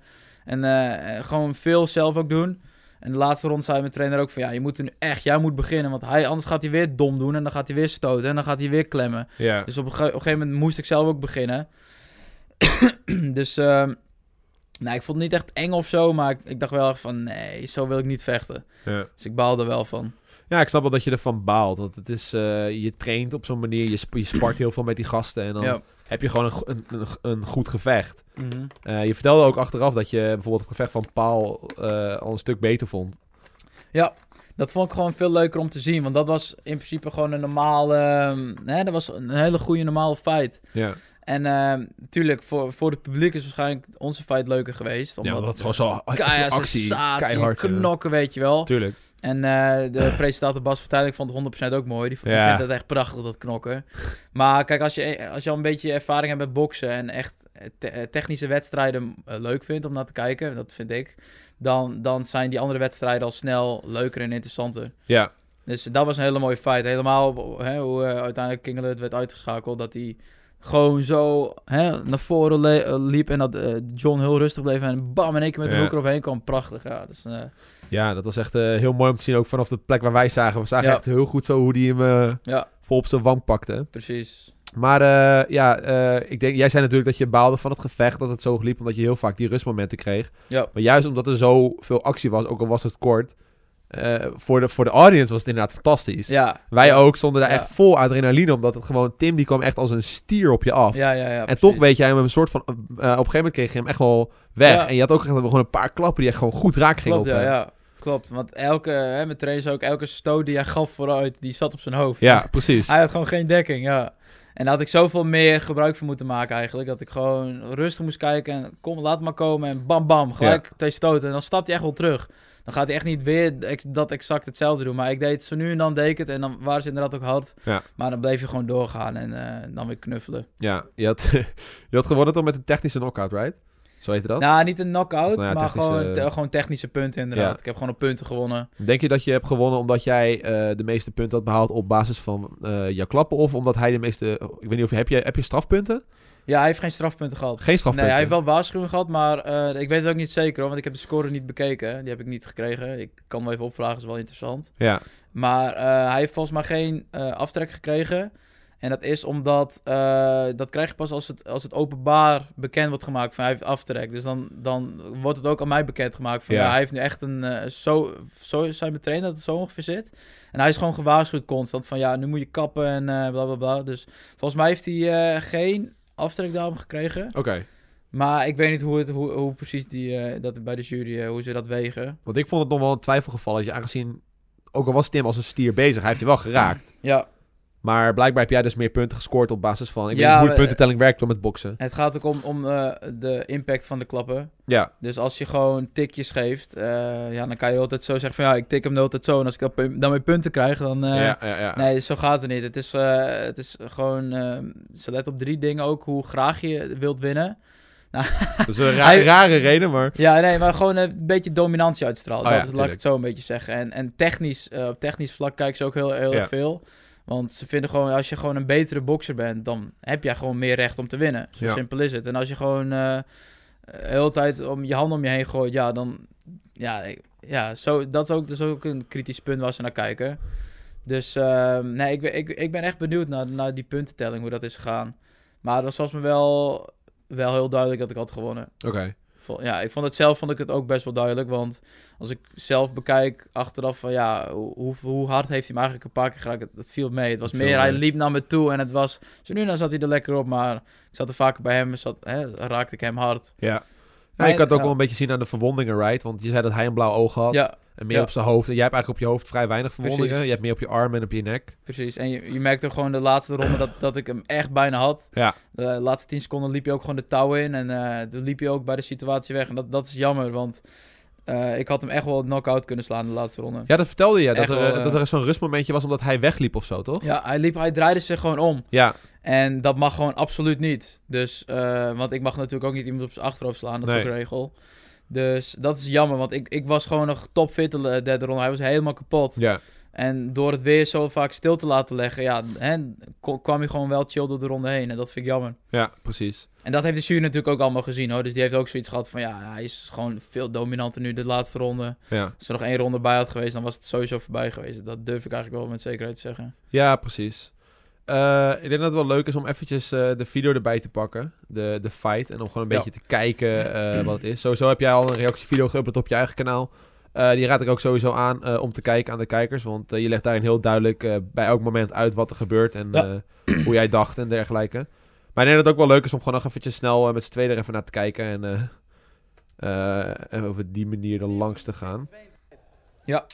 en eh, gewoon veel zelf ook doen. En de laatste ronde zei mijn trainer ook van, ja, je moet er nu echt, jij moet beginnen. Want hij, anders gaat hij weer dom doen en dan gaat hij weer stoten en dan gaat hij weer klemmen. Ja. Dus op een, op een gegeven moment moest ik zelf ook beginnen. *coughs* dus nou, ik vond het niet echt eng of zo, maar ik, ik dacht wel van nee, zo wil ik niet vechten. Ja. Dus ik baalde er wel van. ja, ik snap wel dat je ervan baalt. Want het is, eh, je traint op zo'n manier, je, sp- je spart heel veel met die gasten. En dan Ja. Heb je gewoon een, een, een, goed gevecht. Eh, je vertelde ook achteraf dat je bijvoorbeeld het gevecht van Paul eh, al een stuk beter vond. Dat vond ik gewoon veel leuker om te zien, want dat was in principe gewoon een normale, ehm, hè, dat was een hele goede normale fight. Ja, En ehm natuurlijk, voor, voor het publiek is waarschijnlijk onze fight leuker geweest. ja Omdat dat is gewoon zo keihard actie, keihard. ja. knokken, weet je wel. Tuurlijk. En eh, de *coughs* presentator Bas Vertuin, ik vond het 100% ook mooi. Die vond, Ja. die vindt het echt prachtig, dat knokken. Maar kijk, als je, als je al een beetje ervaring hebt met boksen... en echt eh, te- eh, technische wedstrijden leuk vindt om naar te kijken... dat vind ik... Dan, dan zijn die andere wedstrijden al snel leuker en interessanter. Ja, Dus dat was een hele mooie fight. Helemaal hè, hoe uiteindelijk King Alert werd uitgeschakeld. Dat hij gewoon zo hè, naar voren liep. En dat John heel rustig bleef. En bam, in één keer met een Ja. hoek eroverheen kwam. Prachtig. Ja, dus, ja dat was echt eh, heel mooi om te zien. Ook vanaf de plek waar wij zagen. We zagen Ja. echt heel goed zo hoe die hem ja, vol op zijn wang pakte. precies. Maar eh, ja, ik denk, jij zei natuurlijk dat je baalde van het gevecht, dat het zo liep, omdat je heel vaak die rustmomenten kreeg. Ja. Maar juist omdat er zoveel actie was, ook al was het kort, voor, de, voor de audience was het inderdaad fantastisch. Ja. Wij ook stonden daar echt vol adrenaline, omdat het gewoon, Tim die kwam echt als een stier op je af. Ja, ja, ja. en precies. toch weet jij hem een soort van, op een gegeven moment kreeg je hem echt wel weg. En je had ook gewoon een paar klappen die echt gewoon goed raak gingen op ja. Klopt. Want elke, hè, met trainers ook, elke stoot die hij gaf vooruit, die zat op zijn hoofd. Ja, precies. Hij had gewoon geen dekking, ja. En daar had ik zoveel meer gebruik van moeten maken eigenlijk. Dat ik gewoon rustig moest kijken en kom, laat maar komen en bam bam, gelijk twee stoten. En dan stapt hij echt wel terug. Dan gaat hij echt niet weer dat exact hetzelfde doen. Maar ik deed het zo nu en dan deed ik het en dan waren ze inderdaad ook had. Ja. Maar dan bleef je gewoon doorgaan en eh, dan weer knuffelen. Ja, je had, *laughs* je had gewonnen toch met een technische knockout, right? Zo heette dat? Nou, niet een knockout, Nou ja, maar technische- gewoon, te- gewoon technische punten inderdaad. Ja. Ik heb gewoon op punten gewonnen. Denk je dat je hebt gewonnen omdat jij eh, de meeste punten had behaald op basis van eh jouw klappen? Of omdat hij de meeste... Ik weet niet of je... Heb je, heb je strafpunten? Ja, hij heeft geen strafpunten gehad. Geen strafpunten? Nee, hij heeft wel waarschuwing gehad, maar eh, ik weet het ook niet zeker hoor, want ik heb de score niet bekeken. Die heb ik niet gekregen. Ik kan hem even opvragen, is wel interessant. Ja, Maar hij heeft volgens mij geen aftrek gekregen. En dat is omdat, eh, dat krijg je pas als het, als het openbaar bekend wordt gemaakt van hij heeft aftrek. Dus dan, dan wordt het ook aan mij bekend gemaakt van ja, hij heeft nu echt een, eh, zo, zo zijn betrainen dat het zo ongeveer zit. En hij is gewoon gewaarschuwd constant van ja, nu moet je kappen en eh bla bla bla. Dus volgens mij heeft hij geen aftrek daarom gekregen. oké. Maar ik weet niet hoe, het, hoe, hoe precies die, dat bij de jury, hoe ze dat wegen. Want ik vond het nog wel een twijfelgevalletje, aangezien... Ook al was Tim als een stier bezig, hij heeft je wel geraakt. Ja, Maar blijkbaar heb jij dus meer punten gescoord op basis van... Ik Ja, weet niet hoe de puntentelling werkt door met boksen. het gaat ook om, om eh, de impact van de klappen. Ja, Dus als je gewoon tikjes geeft, eh, ja, dan kan je altijd zo zeggen van ja, ik tik hem de hele tijd zo. En als ik dat dan weer punten krijg, dan... eh, ja, ja, ja. Nee, zo gaat het niet. Het is, het is gewoon... ze let op drie dingen ook, hoe graag je wilt winnen. *laughs* Dat is een ra- Hij- rare reden, maar... Ja, nee, maar gewoon een beetje dominantie uitstralen. Oh dat ja, is, laat ik het zo een beetje zeggen. En, en technisch, op technisch vlak kijken ze ook heel, heel Ja. erg veel. Want ze vinden gewoon, als je gewoon een betere bokser bent, dan heb jij gewoon meer recht om te winnen. Zo Ja. simpel is het. En als je gewoon eh, de hele tijd om je handen om je heen gooit, ja, dan... Ja, ja zo, dat is ook, dus ook een kritisch punt waar ze naar kijken. Dus ehm, nee, ik, ben- ik, ik ben echt benieuwd naar, naar die puntentelling, hoe dat is gegaan. Maar het was me wel, wel heel duidelijk dat ik had gewonnen. Oké. Ja, ik vond het zelf vond ik het ook best wel duidelijk. Want als ik zelf bekijk achteraf van ja, hoe, hoe- hard heeft hij hem eigenlijk een paar keer geraakt? Het, het viel mee. Het was meer, hij liep naar me toe en het was... Zo nu dan zat hij er lekker op, maar ik zat er vaker bij hem, zat, hè, raakte ik hem hard. Ja. Ja, je kan het ook ja. wel een beetje zien aan de verwondingen, right? Want je zei dat hij een blauw oog had. Ja, En meer Ja. op zijn hoofd. En jij hebt eigenlijk op je hoofd vrij weinig verwondingen. Precies. Je hebt meer op je arm en op je nek. precies. En je, je merkte ook gewoon de laatste ronde dat, dat ik hem echt bijna had. Ja. De laatste 10 seconden liep je ook gewoon de touw in. En eh toen liep je ook bij de situatie weg. En dat, dat is jammer, want eh, ik had hem echt wel een knock-out kunnen slaan in de laatste ronde. Ja, dat vertelde je. Dat Echt er, wel, eh, dat er zo'n rustmomentje was omdat hij wegliep of zo, toch? Ja, hij, liep, hij draaide zich gewoon om. Ja. En dat mag gewoon absoluut niet. Dus, eh, want ik mag natuurlijk ook niet iemand op zijn achterhoofd slaan. Dat is ook een regel. Dus dat is jammer, want ik, ik was gewoon nog topfit de derde ronde. Hij was helemaal kapot. Ja. En door het weer zo vaak stil te laten leggen, ja, hè, kwam hij gewoon wel chill door de ronde heen. En dat vind ik jammer. Ja, precies. En dat heeft de jury natuurlijk ook allemaal gezien hoor. Dus die heeft ook zoiets gehad van ja, hij is gewoon veel dominanter nu de laatste ronde. Ja. Als er nog één ronde bij had geweest, dan was het sowieso voorbij geweest. Dat durf ik eigenlijk wel met zekerheid te zeggen. Ja, precies. Eh, ik denk dat het wel leuk is om eventjes eh, de video erbij te pakken. De, de fight. En om gewoon een Ja. beetje te kijken eh, wat het is. Sowieso heb jij al een reactievideo geüpload op je eigen kanaal. Die raad ik ook sowieso aan om te kijken aan de kijkers. Want je legt daarin heel duidelijk bij elk moment uit wat er gebeurt. En Ja. hoe jij dacht en dergelijke. Maar ik denk dat het ook wel leuk is om gewoon nog eventjes snel met z'n tweeën er even naar te kijken. En en op die manier er langs te gaan. Ja.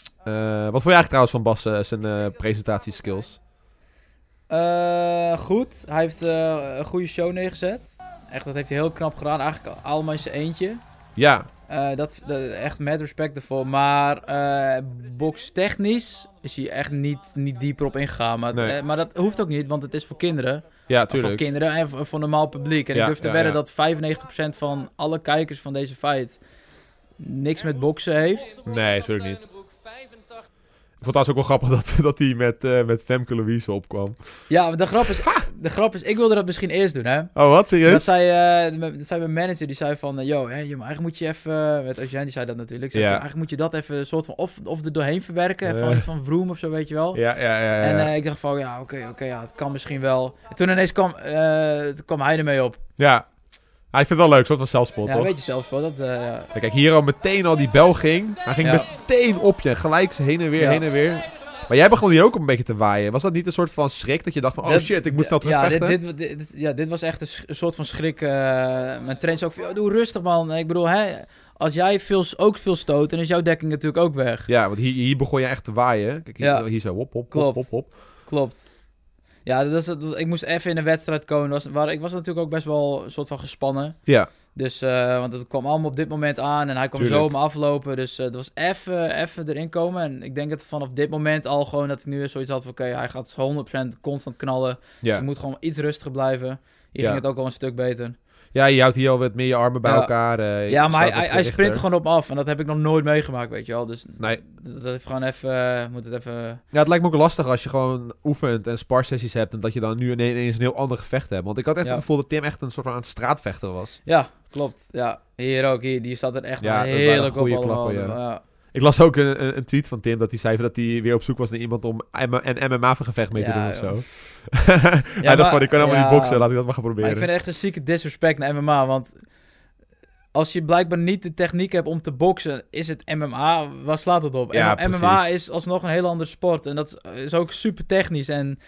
Wat vond je eigenlijk trouwens van Bas zijn presentatieskills? Eh, goed, hij heeft eh, een goede show neergezet. Echt, dat heeft hij heel knap gedaan. Eigenlijk allemaal in zijn eentje. Ja, Eh, dat, dat- echt met respect ervoor. Maar eh bokstechnisch is hij echt niet, niet dieper op ingegaan. Maar, Nee. maar dat hoeft ook niet, want het is voor kinderen. Ja, Of Voor tuurlijk. kinderen en voor, voor normaal publiek. En Ja, ik durf te ja, wedden ja. dat 95% van alle kijkers van deze fight niks met boksen heeft. Nee, natuurlijk niet. Ik vond het ook wel grappig dat, *laughs* dat hij met, eh, met Femke Louise opkwam. Ja, maar de grap is, de grap is ik wilde dat misschien eerst doen, hè. Oh, wat? Serieus? Dat zei, eh, dat zei mijn manager, die zei van, eh, yo, hè, joh, maar eigenlijk moet je even, met Eugène, die zei dat natuurlijk, zei Ja. van, eigenlijk moet je dat even een soort van, of, of er doorheen verwerken, van iets van Vroom of zo, weet je wel. Ja, ja, ja. ja. En ik dacht van, ja, oké, oké, ja, het kan misschien wel. En toen ineens kwam, toen kwam hij ermee op. ja. Ah, ik vind het wel leuk, soort van zelfspot, Ja, toch? weet je zelfs wel, dat, eh, ja. Kijk, hier al meteen al die bel ging. Hij ging Ja. meteen op je. Gelijk heen en weer, Ja. heen en weer. Maar jij begon hier ook een beetje te waaien. Was dat niet een soort van schrik dat je dacht van... Oh shit, ik moet snel terug ja, dit, dit, ja, dit was echt een, soort van schrik. eh mijn trainer zei ook van, "Yo, doe rustig man. Ik bedoel, hè, als jij veel, ook veel stoot, dan is jouw dekking natuurlijk ook weg. Ja, want hier, hier begon je echt te waaien. Kijk, hier, zo, hop, hop, hop, Klopt. hop, hop. Klopt. Ja, dat is, ik moest even in een wedstrijd komen. Was, waar, ik was natuurlijk ook best wel een soort van gespannen. Ja, Dus, eh, want het kwam allemaal op dit moment aan en hij kwam Tuurlijk. zo me aflopen. Dus eh dat was even, even erin komen. En ik denk dat vanaf dit moment al gewoon dat ik nu zoiets had van... Oké, hij gaat 100% constant knallen. Dus je moet gewoon iets rustiger blijven. Hier Ja. ging het ook al een stuk beter. Ja, je houdt hier al wat meer je armen bij Ja. elkaar. eh, Ja, maar hij, hij, hij sprint er gewoon op af. En dat heb ik nog nooit meegemaakt, weet je wel. Dus Nee. dat heeft gewoon even... eh, moet het even... Ja, het lijkt me ook lastig als je gewoon oefent en sparsessies hebt... en dat je dan nu ineens een heel ander gevecht hebt. Want ik had echt Ja. het gevoel dat Tim echt een soort van aan het straatvechter was. Ja, klopt. Ja, hier ook. Hier, die zat er echt Ja, heerlijk op goede allemaal. klappen, ja. Ik las ook een, een, een tweet van Tim dat hij zei dat hij weer op zoek was naar iemand om een MMA-gevecht mee te Ja, doen of joh. zo. *laughs* hij dacht van, ik kan helemaal ja. niet boksen, laat ik dat maar gaan Maar proberen. ik vind het echt een zieke disrespect naar MMA. Want als je blijkbaar niet de techniek hebt om te boksen, is het MMA. Waar slaat het op? Ja, En MMA precies. is alsnog een heel andere sport. En dat is, ook super technisch. En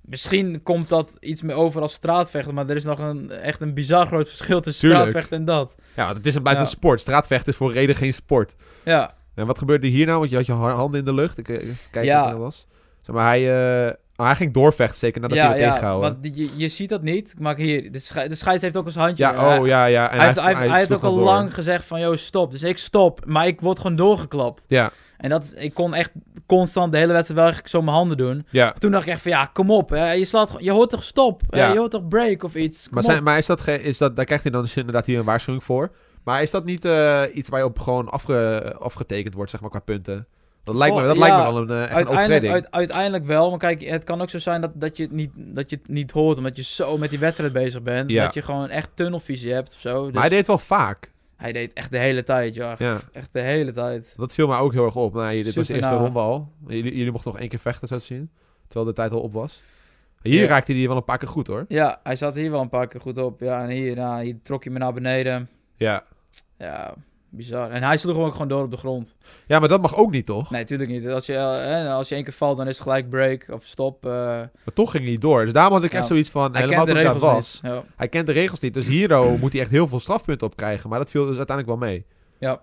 misschien komt dat iets meer over als straatvechten. Maar er is nog een, echt een bizar groot verschil tussen Tuurlijk. straatvechten en dat. Ja, het is een, blijft Ja. een sport. Straatvechten is voor reden geen sport. Ja, En wat gebeurde hier nou? Want je had je ha- handen in de lucht. Ik eh, Ja. wat er was. Zeg maar, hij, eh, hij ging doorvechten, zeker nadat hij werd ja. tegengehouden. Want je, je ziet dat niet. Maar hier, de, schei- de scheids heeft ook eens handje. Ja, Hij- oh ja, ja. En hij, heeft, hij, heeft, hij heeft sloeg ook al door. lang gezegd van, joh, stop. Dus ik stop. Maar ik word gewoon doorgeklapt. Ja, En dat, is- ik kon echt constant de hele wedstrijd wel echt zo mijn handen doen. ja. Toen dacht ik echt van, ja, kom op. hè, je, slaat, je hoort toch stop? Ja. je hoort toch break of iets? Kom Maar, zijn, maar is dat, is dat, daar krijgt hij dan dus inderdaad hier een waarschuwing voor. Maar is dat niet eh, iets waar je op gewoon afge, afgetekend wordt, zeg maar, qua punten? Dat lijkt me, dat lijkt me wel een, eh, echt een Uiteindelijk, overtreding. uit- uiteindelijk wel, maar kijk, het kan ook zo zijn dat, dat, je het niet, dat je het niet hoort, omdat je zo met die wedstrijd bezig bent. Ja. Dat je gewoon echt tunnelvisie hebt of zo. Dus Maar hij deed het wel vaak. hij deed echt de hele tijd, ja. Ja. Echt de hele tijd. Dat viel mij ook heel erg op. Nou, dit was de eerste ronde al. Jullie, jullie mochten nog één keer vechten, zo te zien. Terwijl de tijd al op was. Hier Ja. raakte hij wel een paar keer goed, hoor. Ja, hij zat hier wel een paar keer goed op. Ja, en hier, nou, hier trok hij me naar beneden. Ja. Ja, bizar. En hij sloeg hem ook gewoon door op de grond. Ja, maar dat mag ook niet, toch? Nee, tuurlijk niet. Als je, eh, hè, als je één keer valt, dan is het gelijk break of stop. eh Maar toch ging hij niet door. Dus daarom had ik echt zoiets van, hij helemaal toen regels was. Ja. Hij kent de regels niet. Dus hierdoor moet hij echt heel veel strafpunten op krijgen. Maar dat viel dus uiteindelijk wel mee. Ja.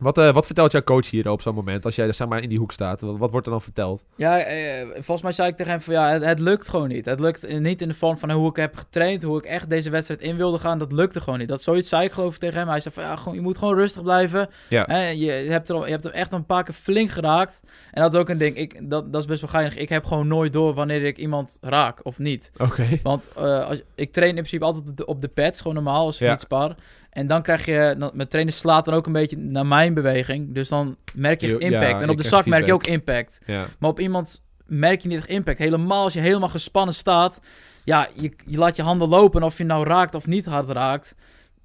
Wat, eh, wat vertelt jouw coach hier op zo'n moment? Als jij zeg maar, in die hoek staat. Wat, wat wordt er dan verteld? Ja, eh, volgens mij zei ik tegen hem van ja, het, het lukt gewoon niet. Het lukt niet in de vorm van hoe ik heb getraind, hoe ik echt deze wedstrijd in wilde gaan. Dat lukte gewoon niet. Dat zoiets zei ik geloof ik tegen hem. Hij zei van ja, gewoon, je moet gewoon rustig blijven. Ja. Je, hebt er, je hebt hem echt een paar keer flink geraakt. En dat is ook een ding, ik, dat, dat is best wel geinig. Ik heb gewoon nooit door wanneer ik iemand raak of niet. Oké. Want eh, als, ik train in principe altijd op de, op de pads, gewoon normaal, als ik Ja. En dan krijg je, dan, mijn trainer slaat dan ook een beetje naar mijn beweging. Dus dan merk je echt impact. ja, en op de zak merk je ook impact. Ja. Maar op iemand merk je niet echt impact. Helemaal als je helemaal gespannen staat. Ja, je, je laat je handen lopen. En of je nou raakt of niet hard raakt.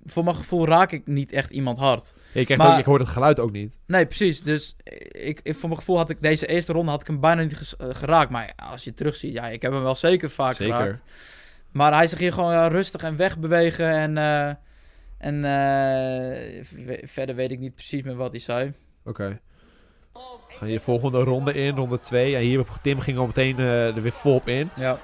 Voor mijn gevoel raak ik niet echt iemand hard. Maar- ook, ik hoor het geluid ook niet. Nee, precies. Dus ik, ik, voor mijn gevoel had ik deze eerste ronde had ik hem bijna niet eh, geraakt. Maar ja, als je terugziet, ja, ik heb hem wel zeker vaak Zeker. geraakt. Maar hij zegt hier gewoon ja, rustig en wegbewegen. En, eh, en eh, verder weet ik niet precies meer wat hij zei. Oké. Gaan je volgende ronde in, ronde 2. Ja, hier Tim ging al meteen eh, er weer volop in. Ja,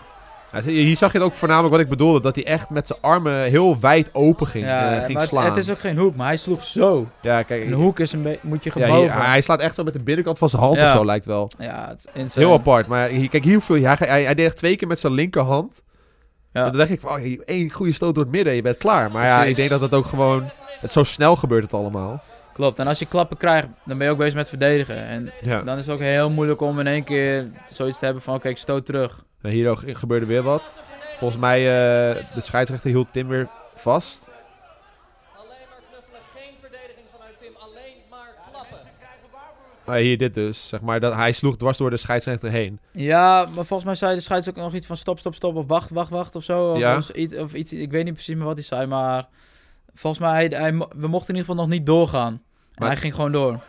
Ja, hier zag je het ook voornamelijk wat ik bedoelde. Dat hij echt met zijn armen heel wijd open ging, ja eh, ging maar het, slaan. het is ook geen hoek, maar hij sloeg zo. Ja, kijk. Een hoek is een moet je ja, gebogen. hier- hij slaat echt zo met de binnenkant van zijn hand Ja. of zo, lijkt wel. Ja, het is insane. Heel apart. Maar hier, kijk, hier veel, hij, hij, hij deed echt twee keer met zijn linkerhand. Ja. Dan denk ik van, oh, één goede stoot door het midden en je bent klaar. Maar ja, Precies. ik denk dat het ook gewoon... Het zo snel gebeurt het allemaal. Klopt. En als je klappen krijgt, dan ben je ook bezig met verdedigen. En Ja. dan is het ook heel moeilijk om in één keer zoiets te hebben van, oké, ik stoot terug. Nou, hier ook gebeurde weer wat. Volgens mij, eh, de scheidsrechter hield Tim weer vast. Alleen maar knuffelen, geen verdediging vanuit Tim, alleen maar klappen. Maar hier dit dus, zeg maar. Dat, hij sloeg dwars door de scheidsrechter heen. Ja, maar volgens mij zei de scheids ook nog iets van stop, stop, stop. Of wacht, wacht, wacht of zo. Of, Ja. iets, of iets. Ik weet niet precies meer wat hij zei, maar... Volgens mij, hij, we mochten in ieder geval nog niet doorgaan. En Maar- hij ging gewoon door.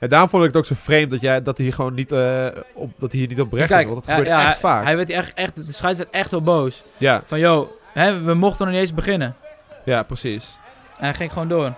Ja, daarom vond ik het ook zo vreemd dat, jij, dat hij hier gewoon niet, eh, op, dat hij hier niet op recht is. Want dat ja, gebeurt ja, echt vaak. Hij werd echt, echt, de scheids werd echt wel boos. ja, Van, yo, hè, we mochten nog niet eens beginnen. ja, precies. En hij ging gewoon door.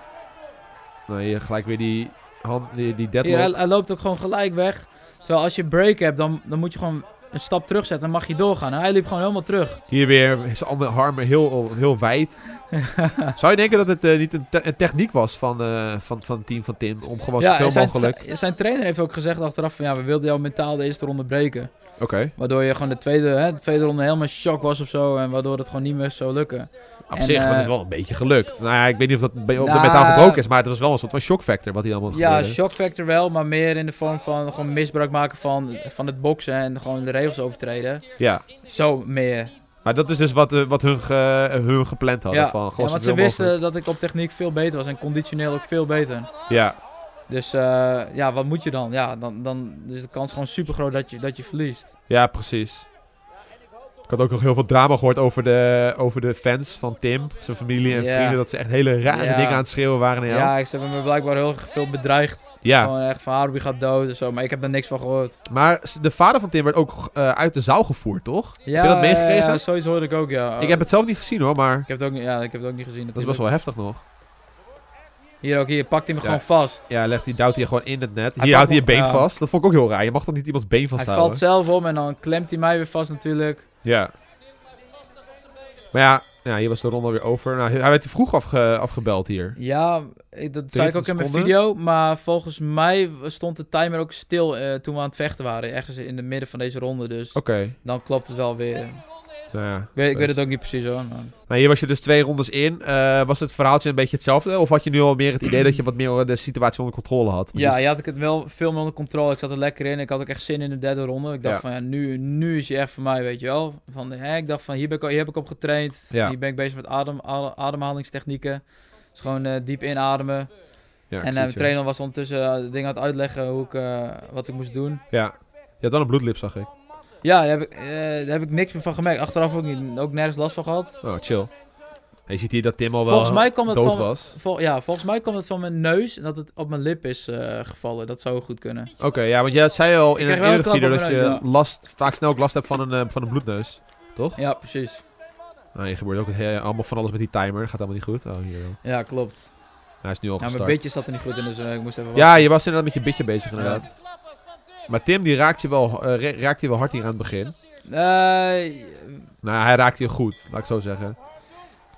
Nou, hier gelijk weer die, hand, die, die hij, hij loopt ook gewoon gelijk weg. Terwijl als je break hebt, dan, dan moet je gewoon een stap terugzetten. Dan mag je doorgaan. En hij liep gewoon helemaal terug. Hier weer zijn andere armen heel, heel wijd. *laughs* Zou je denken dat het eh, niet een, te- een techniek was van, eh, van, van het team van Tim? Om gewoon ja, zoveel mogelijk... zijn trainer heeft ook gezegd achteraf van ja, we wilden jou mentaal de eerste ronde breken. Oké. Waardoor je gewoon de tweede, hè, de tweede ronde helemaal in shock was of zo. En waardoor het gewoon niet meer zou lukken. Op En, zich, maar het is eh, wel een beetje gelukt. Nou ja, ik weet niet of dat bij- op de Nou, metaal gebroken is, maar het was wel een soort van shock factor wat hij allemaal Ja, gebeurde. shock factor wel, maar meer in de vorm van gewoon misbruik maken van, van het boksen en gewoon de regels overtreden. Ja, Zo meer. maar dat is dus wat, eh, wat hun, ge- hun gepland hadden. Ja, van, ja, want ze wisten mogelijk. dat ik op techniek veel beter was en conditioneel ook veel beter. Ja, Dus eh, ja, wat moet je dan? Ja, dan, dan is de kans gewoon super groot dat je, dat je verliest. ja, precies. Ik had ook nog heel veel drama gehoord over de, over de fans van Tim, zijn familie en vrienden. Dat ze echt hele rare dingen aan het schreeuwen waren naar jou. Ja, ze hebben me blijkbaar heel veel bedreigd. Ja. Gewoon echt van Harubi gaat dood en zo, maar ik heb er niks van gehoord. Maar de vader van Tim werd ook eh, uit de zaal gevoerd, toch? Ja, Heb je dat meegekregen? Ja, zoiets hoorde ik ook, ja. Ik heb het zelf niet gezien hoor, maar Ik heb het ook, niet- ja, ik heb het ook niet gezien. dat is best wel heftig nog. Hier ook, hier, pakt hij me Ja. gewoon vast. Ja, legt hij, duwt hij gewoon in het net. Hij Hier houdt hij je been ja. vast. Dat vond ik ook heel raar. Je mag toch niet iemands been Hij vasthouden? valt zelf om en dan klemt hij mij weer vast natuurlijk. Ja. Maar ja, ja, hier was de ronde weer over. Nou, hij werd vroeg afge, afgebeld hier. Ja, ik, dat zei ik ook in mijn video. Maar volgens mij stond de timer ook stil eh, toen we aan het vechten waren. Ergens in het midden van deze ronde. Dus dan klopt het wel weer. Nou ja, Ik weet, ik weet best. het ook niet precies hoor. maar- Nou, hier was je dus twee rondes in. Eh, was het verhaaltje een beetje hetzelfde? Of had je nu al meer het idee dat je wat meer de situatie onder controle had? Ja, Dus- je had ik het wel veel meer onder controle. Ik zat er lekker in. Ik had ook echt zin in de derde ronde. Ik dacht Ja. van ja, nu, nu is hij echt voor mij, weet je wel. Van, hè, ik dacht van hier, ben ik, hier heb ik op getraind. Ja. Hier ben ik bezig met adem, ademhalingstechnieken. Dus gewoon eh, diep inademen. Ja, en eh, mijn ja. trainer was ondertussen eh, de dingen aan het uitleggen hoe ik, eh, wat ik moest doen. Ja. Je had wel een bloedlip, zag ik. Ja, daar heb, ik, eh, daar heb ik niks meer van gemerkt. Achteraf ook, niet, ook nergens last van gehad. Oh, chill. En je ziet hier dat Tim al wel Volgens mij kwam dood van- was. Vol, ja, volgens mij kwam het van mijn neus en dat het op mijn lip is eh, gevallen. Dat zou goed kunnen. Oké, ja, want jij zei al in Ik een kreeg wel een eerdere video klap dat je mijn neus, last, vaak snel ook last hebt van een, eh, van een bloedneus. Toch? Ja, precies. Nou, je gebeurt ook allemaal van alles met die timer. Gaat allemaal niet goed. Oh, hier wel. Ja, klopt. Hij is nu al Ja, mijn gestart. beetje zat er niet goed in, dus eh, ik moest even Ja, je was inderdaad met je bitje bezig inderdaad. Maar Tim, die raakt je wel, eh, ra- raakt je wel hard hier aan het begin. Nou, hij raakt je goed, laat ik zo zeggen.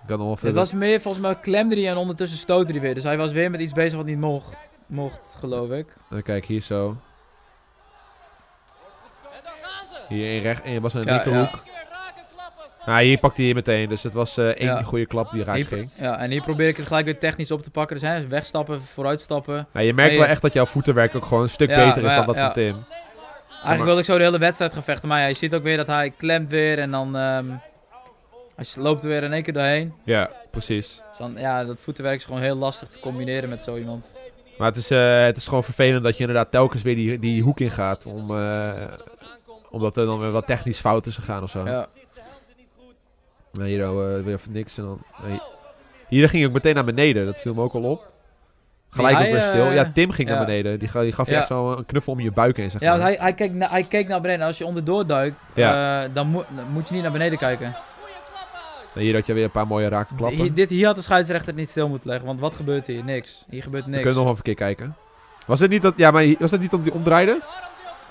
Ik kan nog even... het was meer, volgens mij klemde hij en ondertussen stootte hij weer. Dus hij was weer met iets bezig wat niet mocht, mocht geloof ik. Kijken, hier zo. En daar gaan ze. Hier in recht, en was een Ja, linkerhoek. Van Nou, hier pakte hij meteen. Dus het was eh, één Ja. goede klap die raak Hier- ging. ja, en hier probeer ik het gelijk weer technisch op te pakken. Dus hè, wegstappen, vooruitstappen. Nou, je merkt Nee, wel ja. echt dat jouw voetenwerk ook gewoon een stuk Ja, beter is dan ja, dat van ja. Tim. Eigenlijk wilde ik zo de hele wedstrijd gaan vechten. Maar ja, je ziet ook weer dat hij klemt weer en dan... ehm hij loopt er weer in één keer doorheen. Ja, precies. Dus dan, ja, dat voetenwerk is gewoon heel lastig te combineren met zo iemand. Maar het is, eh, het is gewoon vervelend dat je inderdaad telkens weer die, die hoek in gaat. Om, eh, omdat er dan weer wat technisch fout is gegaan of zo. Ja. Nou, hier oh, weer even niks. En dan, nee. Hier ging ook meteen naar beneden. Dat viel me ook al op. Gelijk ook weer stil. eh, Ja, Tim ging ja. naar beneden. Die, ga- die gaf je Ja. echt zo een knuffel om je buik heen, zeg Ja, want hij, hij, keek na- hij keek naar beneden. Als je onderdoor duikt, Ja. eh, dan, moet dan moet je niet naar beneden kijken. Nou, hier had je weer een paar mooie rake klappen. Hier, dit, hier had de scheidsrechter niet stil moeten leggen. Want wat gebeurt hier? Niks. Hier gebeurt We niks. kunnen nog even een keer kijken. Was het niet dat, ja, maar was het niet dat hij omdraaide?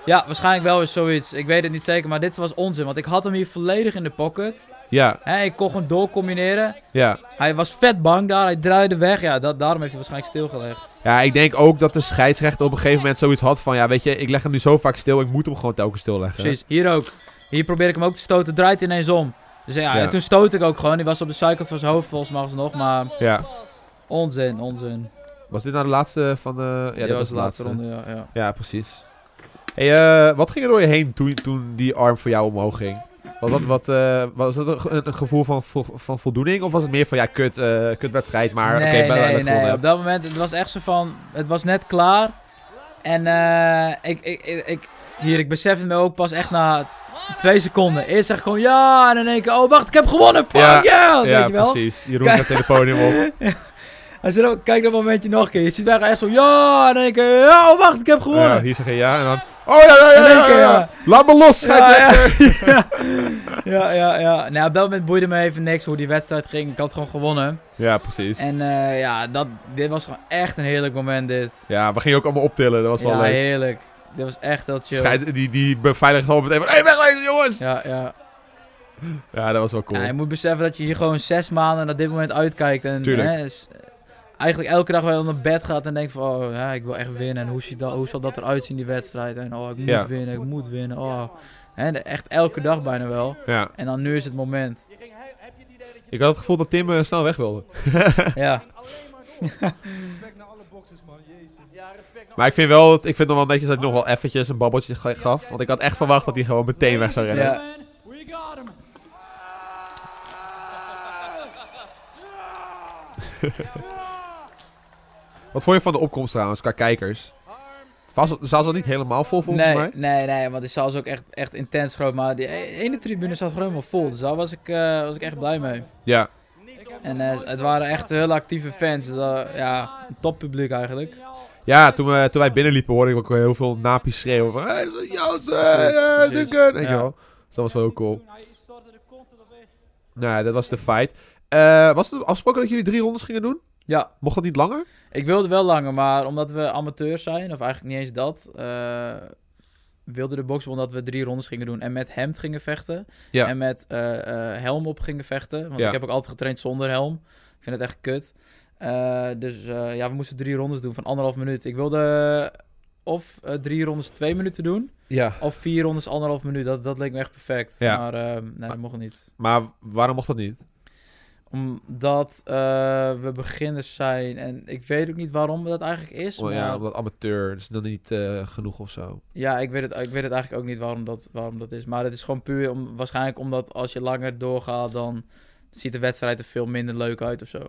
Ja, waarschijnlijk wel eens zoiets. Ik weet het niet zeker, maar dit was onzin. Want ik had hem hier volledig in de pocket. Ja, Hè, ik kon gewoon doorcombineren. ja. Hij was vet bang daar. Hij draaide weg. Ja, dat, daarom heeft hij waarschijnlijk stilgelegd. Ja, ik denk ook dat de scheidsrechter op een gegeven moment zoiets had van... Ja, weet je, ik leg hem nu zo vaak stil, ik moet hem gewoon telkens stilleggen. Precies. Hier ook. Hier probeer ik hem ook te stoten. Draait ineens om. Dus ja, Ja. en toen stoot ik ook gewoon. Die was op de zijkant van zijn hoofd volgens mij alsnog. Maar Ja. onzin, onzin. Was dit nou de laatste van de... Ja, Ja, dat was de laatste ronde, ja. ja. Ja, precies. Hey, eh, wat ging er door je heen toen, toen die arm voor jou omhoog ging? Was dat, wat, eh, was dat een, ge- een gevoel van, van voldoening? Of was het meer van, ja, kut, eh kut wedstrijd, maar oké, nee, nee, uiteindelijk nee. gewonnen. Op dat moment, het was echt zo van, het was net klaar. En ik, ik, ik, ik, hier, ik besef het me ook pas echt na twee seconden. Eerst zeg ik gewoon ja, en dan denk ik, oh wacht, ik heb gewonnen, fuck Ja, yeah, Ja, weet je wel. precies. Jeroen gaat tegen het podium op. Als je dan, kijk dat momentje nog een keer, je ziet daar echt zo ja, en dan denk ik, ja, oh wacht, ik heb Ja, gewonnen. hier zeg je ja en dan... Oh ja, ja, ja, ja, ja, ja. Laat me los, Ja, scheidsrechter. *laughs* ja. ja, ja, ja. Nou, op dat moment boeide me even niks hoe die wedstrijd ging. Ik had gewoon gewonnen. Ja, precies. En eh, ja, dat, dit was gewoon echt een heerlijk moment, dit. Ja, we gingen ook allemaal optillen, dat was wel ja, leuk. heerlijk. Dit was echt heel chill. Scheid, die, die beveiligers al meteen van, hé, hey, wegwezen jongens! Ja, ja. Ja, dat was wel cool. ja. Je moet beseffen dat je hier gewoon zes maanden naar dit moment uitkijkt. En Tuurlijk. hè, eigenlijk elke dag wel naar bed gaat en denkt van... Oh, ja, ik wil echt winnen. En hoe, ziet dat, hoe zal dat eruit zien, die wedstrijd? En oh, ik moet Ja. winnen, ik moet winnen. Oh. Hè, echt elke dag bijna wel. Ja. En dan nu is het moment. Ik had het gevoel dat Tim eh, snel weg wilde. *laughs* Ja. Respect naar alle boxers, man. Jezus. Maar ik vind wel, ik vind het nog wel netjes dat hij nog wel eventjes een babbeltje ga- gaf. Want ik had echt verwacht dat hij gewoon meteen weg zou rennen. Ja. Wat vond je van de opkomst trouwens, qua kijkers? Was het, zat niet helemaal vol volgens nee, mij? Nee, nee, want de zaal is ook echt, echt intens groot. Maar die e- ene tribune zat gewoon helemaal vol. Dus daar was ik, eh, was ik echt blij mee. Ja. En eh, het waren echt hele actieve fans. Dus, dat- ja, een toppubliek eigenlijk. Ja, toen, we, toen wij binnenliepen hoorde ik ook heel veel napi's schreeuwen van... Hey, dat is je Ja. Dus dat was wel heel cool. Nou ja, dat was de fight. Eh, was het afgesproken dat jullie drie rondes gingen doen? Ja, Mocht dat niet langer? Ik wilde wel langer, maar omdat we amateurs zijn, of eigenlijk niet eens dat, eh, wilde de boxbond dat we drie rondes gingen doen. En met hemd gingen vechten. Ja. En met eh, eh, helm op gingen vechten. Want Ja. ik heb ook altijd getraind zonder helm. Ik vind het echt kut. Dus ja, we moesten drie rondes doen van anderhalf minuut. Ik wilde of drie rondes twee minuten doen, Ja. of vier rondes anderhalf minuut. Dat, dat leek me echt perfect. Ja. Maar nee, dat mocht niet. Maar waarom mocht dat niet? Omdat eh, we beginners zijn en ik weet ook niet waarom dat eigenlijk is. Oh, maar ja, omdat amateur, dat is dan niet eh, genoeg of zo. Ja, ik weet, het, ik weet het eigenlijk ook niet waarom dat, waarom dat is. Maar het is gewoon puur om, waarschijnlijk omdat als je langer doorgaat, dan ziet de wedstrijd er veel minder leuk uit of zo.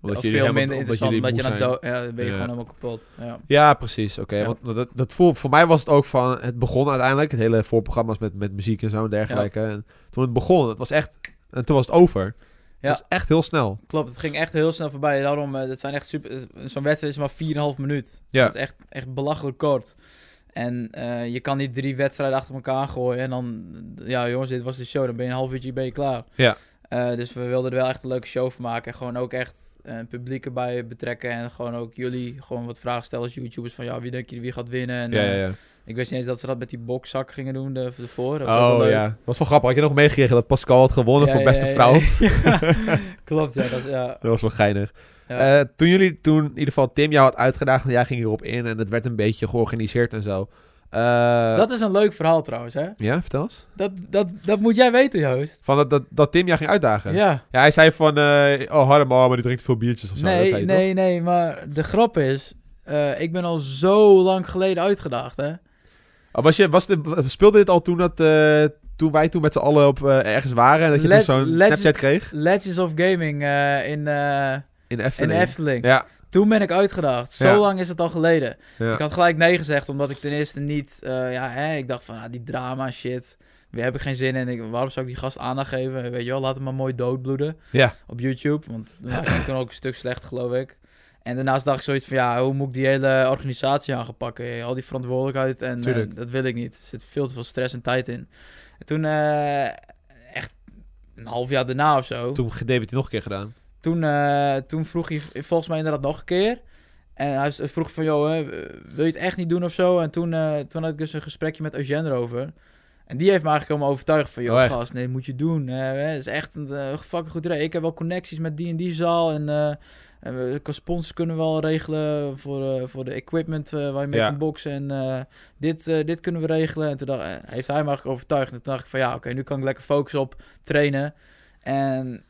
Omdat of veel minder interessant, omdat je dood... Ja, dan ben je Ja. gewoon helemaal kapot. Ja. Ja, precies. Oké, Ja. want dat, dat voel, voor mij was het ook van... Het begon uiteindelijk, het hele voorprogramma's met, met muziek en zo en dergelijke. En toen het begon, het was echt... En toen was het over. Het Ja. was echt heel snel. Klopt, het ging echt heel snel voorbij. Daarom, eh dat zijn echt super... Zo'n wedstrijd is maar 4,5 minuut. Ja. Dat is echt, echt belachelijk kort. En eh, je kan niet drie wedstrijden achter elkaar gooien en dan... Ja, jongens, dit was de show. Dan ben je een half uurtje ben je klaar. Ja. Eh, dus we wilden er wel echt een leuke show van maken. En gewoon ook echt eh, publiek erbij betrekken. En gewoon ook jullie gewoon wat vragen stellen als YouTubers. Van ja, wie denk je wie gaat winnen? En, Ja, ja, eh, ja. Ik wist niet eens dat ze dat met die bokszak gingen doen de, ervoor. Dat was Oh ja, was wel grappig. Had je nog meegekregen dat Pascal had gewonnen Ja, voor beste vrouw? *laughs* ja. *laughs* Klopt, ja. Dat is, ja, Dat was wel geinig. Eh, toen jullie, toen in ieder geval Tim jou had uitgedaagd en jij ging erop in en het werd een beetje georganiseerd en zo. Eh, dat is een leuk verhaal trouwens, hè? Ja, vertel eens. Dat, dat, dat moet jij weten, Joost. Van dat, dat, dat Tim jou ging uitdagen. Ja. Ja, hij zei van, eh oh, Hardeman, maar die drinkt veel biertjes of zo. Nee, zei nee, nee, maar de grap is... ik ben al zo lang geleden uitgedaagd, hè? Oh, was je, was de, speelde dit al toen, dat, eh, toen wij toen met z'n allen op, eh, ergens waren en dat je Let- toen zo'n Snapchat kreeg? Legends of Gaming eh, in, In in Efteling. Efteling. Ja, Toen ben ik uitgedaagd. Zo Ja. lang is het al geleden. ja. Ik had gelijk nee gezegd, omdat ik ten eerste niet... ja, hè, ik dacht van, ah, die drama shit... Daar heb ik geen zin in. Ik, waarom zou ik die gast aandacht geven? Weet je wel, laat hem maar mooi doodbloeden. Ja. Op YouTube. Want nou, ging toen ook een stuk slecht, geloof ik. En daarnaast dacht ik zoiets van, ja, hoe moet ik die hele organisatie aan gaan pakken? Al die verantwoordelijkheid en dat wil ik niet. Er zit veel te veel stress en tijd in. En toen, eh, echt een half jaar daarna of zo... Toen David het nog een keer gedaan. Toen, eh, toen vroeg hij volgens mij inderdaad nog een keer. En hij vroeg van, joh, hè, wil je het echt niet doen of zo? En toen, eh, toen had ik dus een gesprekje met Eugène erover. En die heeft me eigenlijk helemaal overtuigd van, joh, Oh, gast, nee, moet je doen. Het is echt een fucking goed idee. Ik heb wel connecties met die en die zaal. En En we, sponsors kunnen we wel regelen voor, eh, voor de equipment eh, waar je mee Ja. kan boksen. En eh, dit, dit kunnen we regelen. En toen dacht, heeft hij me eigenlijk overtuigd. En toen dacht ik van ja, oké, nu kan ik lekker focussen op trainen. En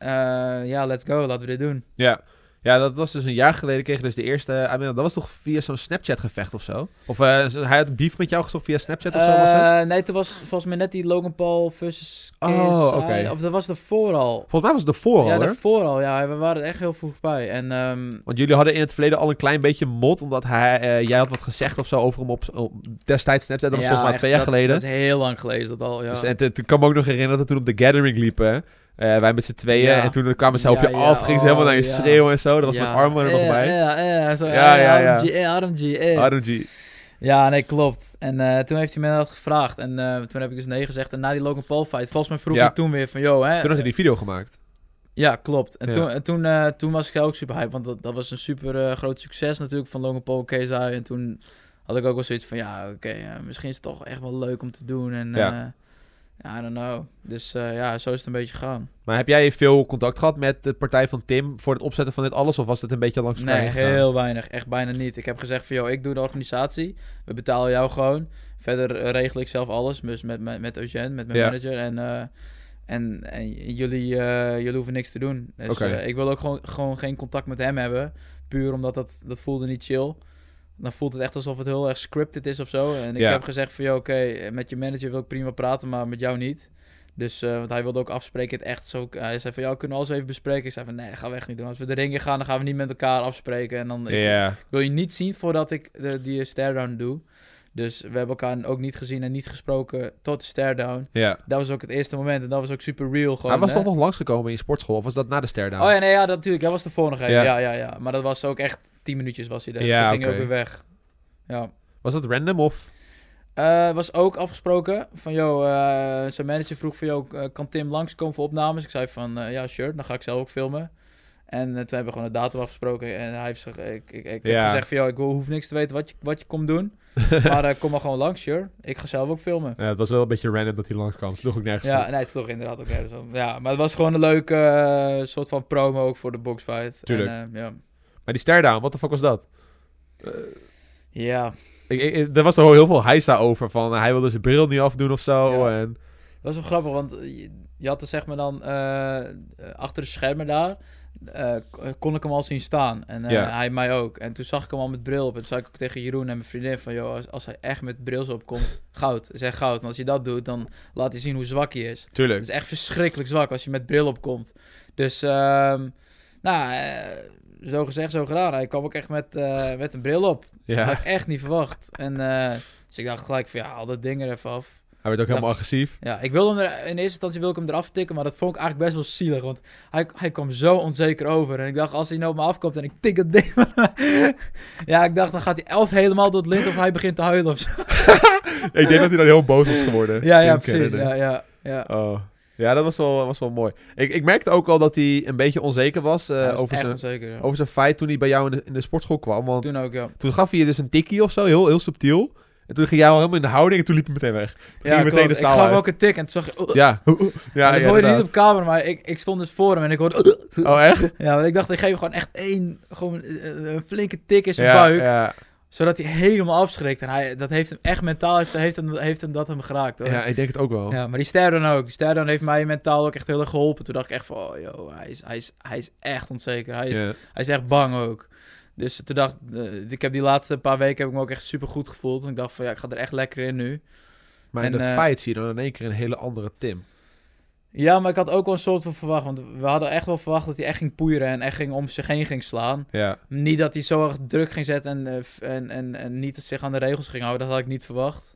ja, let's go, laten we dit doen. Ja. Ja, dat was dus een jaar geleden. Kreeg dus de eerste... Mean, dat was toch via zo'n Snapchat-gevecht of zo? Of eh, hij had beef met jou gezocht via Snapchat of zo? Was het? Eh, nee, toen was volgens mij net die Logan Paul versus. Oh, oké. Of dat was ervoor al. Volgens mij was het ervoor al, ja, hoor. daarvoor al. Ja, we waren er echt heel vroeg bij. En ehm, Want jullie hadden in het verleden al een klein beetje mot, omdat hij, eh, jij had wat gezegd of zo over hem op, op destijds Snapchat. Dat was ja, volgens mij twee jaar dat- geleden. Dat is heel lang geleden dat al, ja. Dus, en toen kan me ook nog herinneren dat we toen op de Gathering liepen. Eh, wij met z'n tweeën. Ja. En toen kwamen ze op je Ja, ja, af, gingen ze helemaal oh, naar je ja. schreeuwen en zo. Dat was met Armen er nog bij. Ja, ja, zo, Ja, ja, ja, eh. RMG. Ja, nee, klopt. En eh, toen heeft hij me dat gevraagd. En eh, toen heb ik dus nee gezegd. En na die Logan Paul fight, volgens mij vroeg ik toen weer van, yo, hè. Toen had je die video gemaakt. Ja, klopt. En. Toen, en toen, toen was ik ook super hype, want dat, dat was een super groot succes natuurlijk van Logan Paul en KSI. En toen had ik ook wel zoiets van, ja, oké, misschien is het toch echt wel leuk om te doen. En Ja. I don't know. Dus eh, ja, zo is het een beetje gegaan. Maar heb jij veel contact gehad met de partij van Tim voor het opzetten van dit alles? Of was het een beetje langs elkaar Nee, heel weinig. Echt bijna niet. Ik heb gezegd van, joh, ik doe de organisatie. We betalen jou gewoon. Verder regel ik zelf alles. Dus met, met, met Eugène, met mijn Ja. manager. En, eh, en, en jullie, eh, jullie hoeven niks te doen. Dus ik wil ook gewoon, gewoon geen contact met hem hebben. Puur omdat dat, dat voelde niet chill. Dan voelt het echt alsof het heel erg scripted is of zo. En ik Ja. heb gezegd van, joh, oké, met je manager wil ik prima praten, maar met jou niet. Dus, eh, want hij wilde ook afspreken, het echt zo... Hij zei van, ja, kunnen we alles even bespreken? Ik zei van, nee, dat gaan we echt niet doen. Als we de ring in gaan, dan gaan we niet met elkaar afspreken. En dan, ik wil je niet zien voordat ik de, die stare-down doe. Dus we hebben elkaar ook niet gezien en niet gesproken tot de stare-down. ja. Dat was ook het eerste moment en dat was ook super real. Gewoon, Hij was hè? toch nog langsgekomen in je sportschool? Of was dat na de ster Oh ja, nee, ja, dat natuurlijk. Dat was de even. Ja. Ja. ja, ja, Maar dat was ook echt 10 minuutjes was hij er. Ja, Toen ging hij oké. ook weer weg. Ja. Was dat random of... Eh, was ook afgesproken van, joh, eh, zijn manager vroeg van, joh, eh, kan Tim langskomen voor opnames? Ik zei van, eh, ja, sure, dan ga ik zelf ook filmen. En toen hebben we gewoon een datum afgesproken en hij heeft gezegd, ik, ik, ik Ja. heb gezegd van, joh, ik hoef niks te weten wat je, wat je komt doen. *laughs* maar eh, kom maar gewoon langs, sure. Ik ga zelf ook filmen. Ja, het was wel een beetje random dat hij langskwam. Het sloeg ook nergens Ja, op. nee, het sloeg inderdaad ook nergens op. Ja, maar het was gewoon een leuke eh, soort van promo ook voor de boxfight. Tuurlijk. En, eh, ja. Maar die stare-down, wat de fuck was dat? ja, Ik, ik, er was er heel veel heisa over. Van hij wilde zijn bril niet afdoen of zo. Ja. En, Dat was wel grappig, want je, had er zeg maar dan achter de schermen daar, eh, kon ik hem al zien staan. En eh, Ja. hij mij ook. En toen zag ik hem al met bril op. En toen zei ik ook tegen Jeroen en mijn vriendin van, joh, als, als hij echt met bril op komt, *laughs* goud. Zeg goud. En als hij dat doet, dan laat hij zien hoe zwak hij is. tuurlijk. Het is echt verschrikkelijk zwak als je met bril op komt. Dus, ehm, nou, eh, zo gezegd, zo gedaan. Hij kwam ook echt met, met een bril op. Dat had Ja, ik echt niet verwacht. En eh, dus ik dacht gelijk van, ja, haal dat ding er even af. Hij werd ook helemaal agressief. Ja, ik wilde hem er, in eerste instantie wil ik hem eraf tikken, maar dat vond ik eigenlijk best wel zielig. Want hij, hij kwam zo onzeker over. En ik dacht, als hij nou op me afkomt en ik tik dat ding. *laughs* ja, ik dacht, dan gaat hij elf helemaal door het lint of hij begint te huilen of zo. *laughs* ik denk dat hij dan heel boos was geworden. Ja, ja, precies. Ja, ja, ja. Oh. Ja, dat was wel, was wel mooi. Ik, ik merkte ook al dat hij een beetje onzeker was, eh, was over, zijn, onzeker. ja. over zijn fight toen hij bij jou in de, in de sportschool kwam. Want toen, Toen ook, ja. gaf hij je dus een tikkie of zo, heel, heel subtiel. En toen ging jij al helemaal in de houding en toen liep hij meteen weg. Toen ging Ja, hij meteen de ik zaal gaf hem uit. ook een tik en toen zag je... *laughs* Ja, ja, dat ja hoorde niet op camera, maar ik, ik stond dus voor hem en ik hoorde... Oh, echt? Ja, want ik dacht, ik geef hem gewoon echt één, gewoon eh, een flinke tik in zijn Ja, buik. ja, Zodat hij helemaal afschrikt. En hij, dat heeft hem echt mentaal, heeft, heeft, hem, heeft hem dat hem geraakt. Hoor. ja, ik denk het ook wel. Ja, maar die Sterdan ook. Die Sterdan heeft mij mentaal ook echt heel erg geholpen. Toen dacht ik echt van, oh joh, hij is, hij is, hij is echt onzeker. Hij is, hij is echt bang ook. Dus toen dacht eh, ik heb die laatste paar weken heb ik me ook echt super goed gevoeld. En ik dacht van, ja, ik ga er echt lekker in nu. Maar in de eh, fight zie je dan in één keer een hele andere Tim. Ja, maar ik had ook wel een soort van verwacht. Want we hadden echt wel verwacht dat hij echt ging poeieren en echt ging om zich heen ging slaan. Ja. Niet dat hij zo erg druk ging zetten en, eh, en, en, en niet zich aan de regels ging houden. Dat had ik niet verwacht.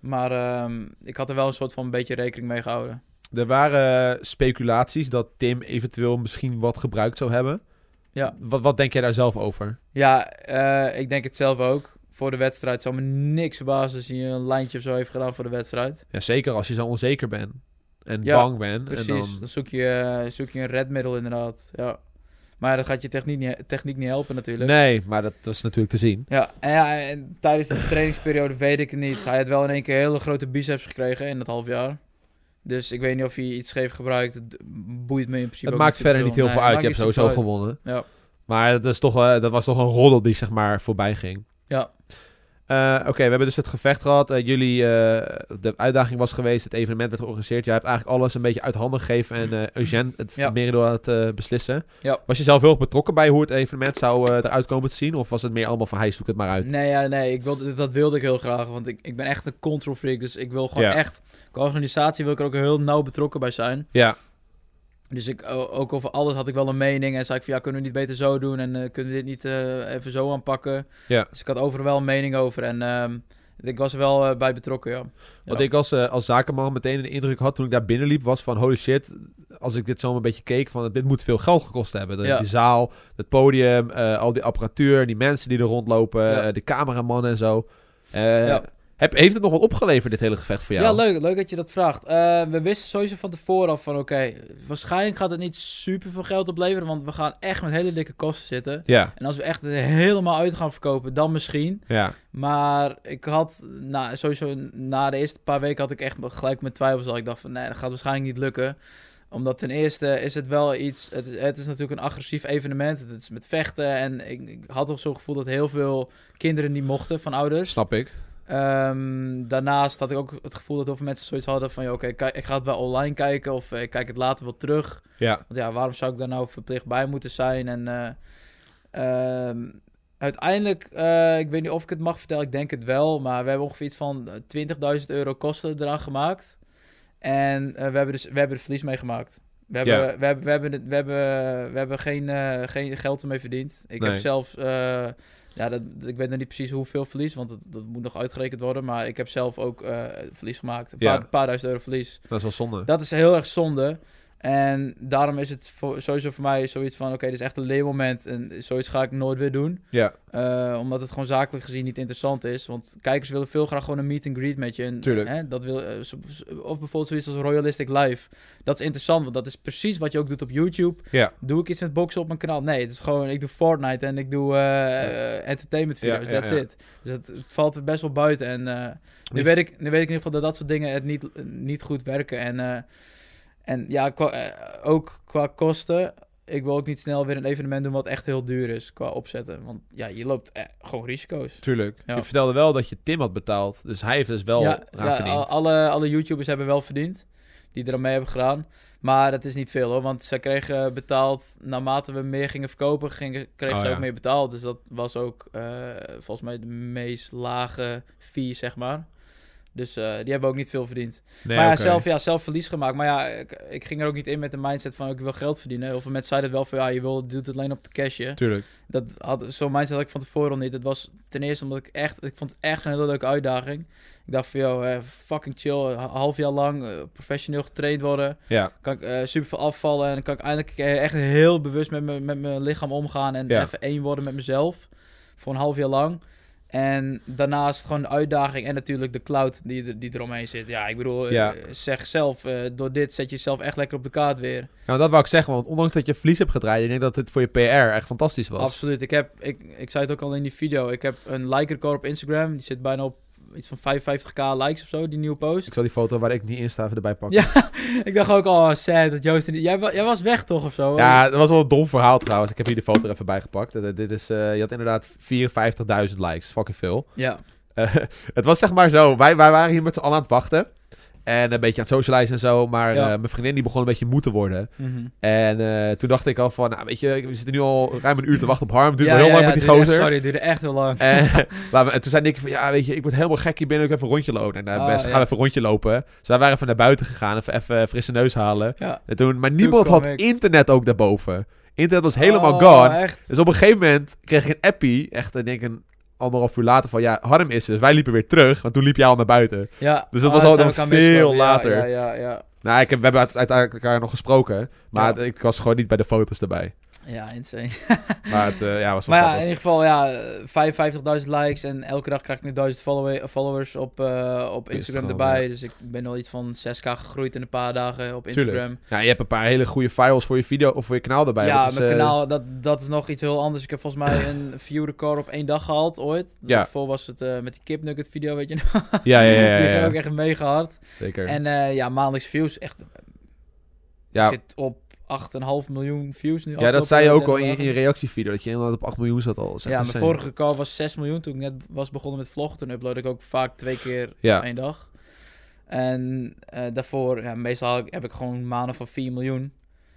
Maar ehm, ik had er wel een soort van een beetje rekening mee gehouden. Er waren speculaties dat Tim eventueel misschien wat gebruikt zou hebben. Ja. Wat, wat denk jij daar zelf over? Ja, eh, ik denk het zelf ook. Voor de wedstrijd zou me niks verbazen als hij een lijntje of zo heeft gedaan voor de wedstrijd. Ja, zeker als je zo onzeker bent. En Ja, bang bent. Precies, En dan... dan... zoek, je, eh, zoek je een redmiddel inderdaad. Ja. Maar dat gaat je techniek niet, techniek niet helpen natuurlijk. Nee, maar dat is natuurlijk te zien. Ja, en, ja, en tijdens de trainingsperiode weet ik het niet. Hij had wel in één keer hele grote biceps gekregen in het half jaar. Dus ik weet niet of hij iets scheef gebruikt. Het boeit me in principe Het maakt niet verder niet heel Nee, veel uit. Je hebt sowieso gewonnen. Ja. Maar dat, is toch, dat was toch een roddel die zeg maar voorbij ging. Ja. Eh, Oké, we hebben dus het gevecht gehad. Eh, jullie, eh, de uitdaging was geweest, het evenement werd georganiseerd. Jij hebt eigenlijk alles een beetje uit handen gegeven en Eugène het Ja. meer door het beslissen. Ja. Was je zelf heel erg betrokken bij hoe het evenement zou eruit komen te zien? Of was het meer allemaal van, hij zoekt het maar uit? Nee, ja, nee ik wilde, dat wilde ik heel graag. Want ik, ik ben echt een control freak. Dus ik wil gewoon Ja. echt... Qua organisatie wil ik er ook heel nauw betrokken bij zijn. Ja, Dus ik, ook over alles had ik wel een mening. En zei ik van ja, kunnen we niet beter zo doen? En eh, kunnen we dit niet eh, even zo aanpakken? Ja. Dus ik had overal wel een mening over. En ehm, ik was er wel eh, bij betrokken, ja. wat Ja. ik als, als zakenman meteen de indruk had toen ik daar binnenliep, was van holy shit, als ik dit zo een beetje keek, van dit moet veel geld gekost hebben. De, Ja. Die zaal, het podium, al die apparatuur, die mensen die er rondlopen, de cameramannen en zo. Ja. Heb, heeft het nog wat opgeleverd, dit hele gevecht voor jou? Ja, leuk, leuk dat je dat vraagt. Eh, we wisten sowieso van tevoren af van oké, waarschijnlijk gaat het niet super veel geld opleveren, want we gaan echt met hele dikke kosten zitten. Ja, En als we echt helemaal uit gaan verkopen, dan misschien. ja. Maar ik had, nou, sowieso na de eerste paar weken had ik echt gelijk mijn twijfels. al. Ik dacht van nee, dat gaat waarschijnlijk niet lukken. Omdat ten eerste is het wel iets, het is, het is natuurlijk een agressief evenement. Het is met vechten en ik, ik had toch zo'n gevoel dat heel veel kinderen niet mochten van ouders. Snap ik. Ehm, daarnaast had ik ook het gevoel dat heel veel mensen zoiets hadden van... ja, oké, ik ga het wel online kijken of eh, ik kijk het later wel terug. Ja, Want ja, waarom zou ik daar nou verplicht bij moeten zijn? En eh, ehm, uiteindelijk, eh, ik weet niet of ik het mag vertellen, ik denk het wel... maar we hebben ongeveer iets van eh, 20.000 euro kosten eraan gemaakt. En we, hebben dus, we hebben er verlies mee gemaakt. We hebben, we hebben, we hebben, we hebben, we hebben geen, geen geld ermee verdiend. Ik Nee. heb zelf... ja, dat, ik weet nog niet precies hoeveel verlies, want dat, dat moet nog uitgerekend worden. Maar ik heb zelf ook eh, verlies gemaakt. Een Ja. paar, paar duizend euro verlies. dat is wel zonde. Dat is heel erg zonde. En daarom is het voor, sowieso voor mij zoiets van... Oké, dit is echt een leermoment en zoiets ga ik nooit weer doen. Ja, Eh, omdat het gewoon zakelijk gezien niet interessant is. Want kijkers willen veel graag gewoon een meet and greet met je. En, Tuurlijk. Hè, dat wil, eh, of bijvoorbeeld zoiets als Royalistic Live. Dat is interessant, want dat is precies wat je ook doet op YouTube. ja. Doe ik iets met boksen op mijn kanaal? Nee, het is gewoon... Ik doe Fortnite en ik doe eh, entertainment video's. Ja, ja, That's it. Dus het, het valt er best wel buiten. En nu, weet ik, nu weet ik in ieder geval dat dat soort dingen het niet, niet goed werken. En, en ja, qua, eh, ook qua kosten. Ik wil ook niet snel weer een evenement doen wat echt heel duur is qua opzetten. Want ja, je loopt eh, gewoon risico's. Tuurlijk. Ja. Je vertelde wel dat je Tim had betaald. Dus hij heeft dus wel ja, ja, verdiend. al- alle, alle YouTubers hebben wel verdiend. Die er aan mee hebben gedaan. Maar dat is niet veel hoor. Want zij kregen betaald naarmate we meer gingen verkopen, gingen, kregen Oh, ze ook meer betaald. Dus dat was ook eh, volgens mij de meest lage fee, zeg maar. Dus eh, die hebben ook niet veel verdiend. nee, maar ja, zelf, ja, zelf verlies gemaakt. Maar ja, ik, ik ging er ook niet in met de mindset van ik wil geld verdienen. Veel mensen zeiden wel van ja, je wil, doet het alleen op de cashje. Tuurlijk. Dat had, zo'n mindset had ik van tevoren al niet. Het was ten eerste omdat ik echt, ik vond het echt een hele leuke uitdaging. Ik dacht van, joh, eh, fucking chill, een half jaar lang eh, professioneel getraind worden. Ja, Kan ik eh, super veel afvallen en dan kan ik eindelijk eh, echt heel bewust met, me, met mijn lichaam omgaan en Ja. even één worden met mezelf. Voor een half jaar lang. En daarnaast gewoon de uitdaging en natuurlijk de cloud die, er- die eromheen zit. Ja, ik bedoel, eh, Ja. zeg zelf, eh, door dit zet je jezelf echt lekker op de kaart weer. nou, dat wou ik zeggen. Want ondanks dat je verlies hebt gedraaid, ik denk dat dit voor je PR echt fantastisch was. Absoluut. Ik, heb, ik, ik zei het ook al in die video. Ik heb een like record op Instagram. Die zit bijna op iets van 55k likes of zo, die nieuwe post. Ik zal die foto waar ik niet in sta even erbij pakken. Ja, *laughs* ik dacht ook al, oh, sad dat Joost niet... Jij was weg toch of zo? Ja, dat was wel een dom verhaal trouwens. Ik heb hier de foto er even bij gepakt. Eh, Dit is, eh, je had inderdaad 54.000 likes. Fucking veel. Ja. Eh, *laughs* het was zeg maar zo. Wij, wij waren hier met z'n allen aan het wachten. En een beetje aan het socializen en zo. Maar Ja. eh, mijn vriendin die begon een beetje moe te worden. Mhm. En eh, toen dacht ik al van, nou weet je, we zitten nu al ruim een uur te wachten op Harm. Het ja, wel heel ja, lang met die duurde echt- gozer. sorry, het duurde echt heel lang. En, *laughs* *laughs* toen zei Nick van, ja weet je, ik word helemaal gek hier binnen. Ik even een rondje lopen. En uh, Oh, best, gaan we even een rondje lopen. Dus wij waren even naar buiten gegaan. Even, even frisse neus halen. En toen, maar niemand had ik. internet ook daarboven. Internet was helemaal Oh, gone. echt? Dus op een gegeven moment kreeg ik een appie, echt ik denk een anderhalf uur later, van ja, Harm is. Dus wij liepen weer terug, want toen liep jij al naar buiten. Ja. Dus dat Oh, was al dan veel later. Ja, ja, ja. Nou, ik heb, we hebben uite- uiteindelijk elkaar nog gesproken, maar ik was gewoon niet bij de foto's erbij. Ja, insane. *laughs* Maar het eh, ja, was wel Maar ja, in ieder geval, ja, eh, 55.000 likes en elke dag krijg ik nu 1000 follow- followers op, eh, op Instagram Instagram, erbij. ja. Dus ik ben al iets van 6k gegroeid in een paar dagen op Instagram. Ja, je hebt een paar hele goede files voor je video of voor je kanaal erbij. ja, Dat is, mijn eh, kanaal, dat, dat is nog iets heel anders. Ik heb volgens mij *clears throat* een view record op één dag gehaald ooit. Ja. Daarvoor was het eh, met die kipnugget video, weet je nog? *laughs* Ja, ja, ja, ja, Die ja, ging ook echt mega hard. zeker. En eh, ja, maandelijks views echt... ja, Ik zit op 8,5 miljoen views nu. Ja, dat zei je ook al 30 in je, in je reactievideo. Dat je inderdaad op 8 miljoen zat al. Ja, mijn vorige record was 6 miljoen toen ik net was begonnen met vloggen. Toen upload ik ook vaak twee keer Ja. op één dag. En eh, daarvoor, ja, meestal heb ik- gewoon maanden van 4 miljoen.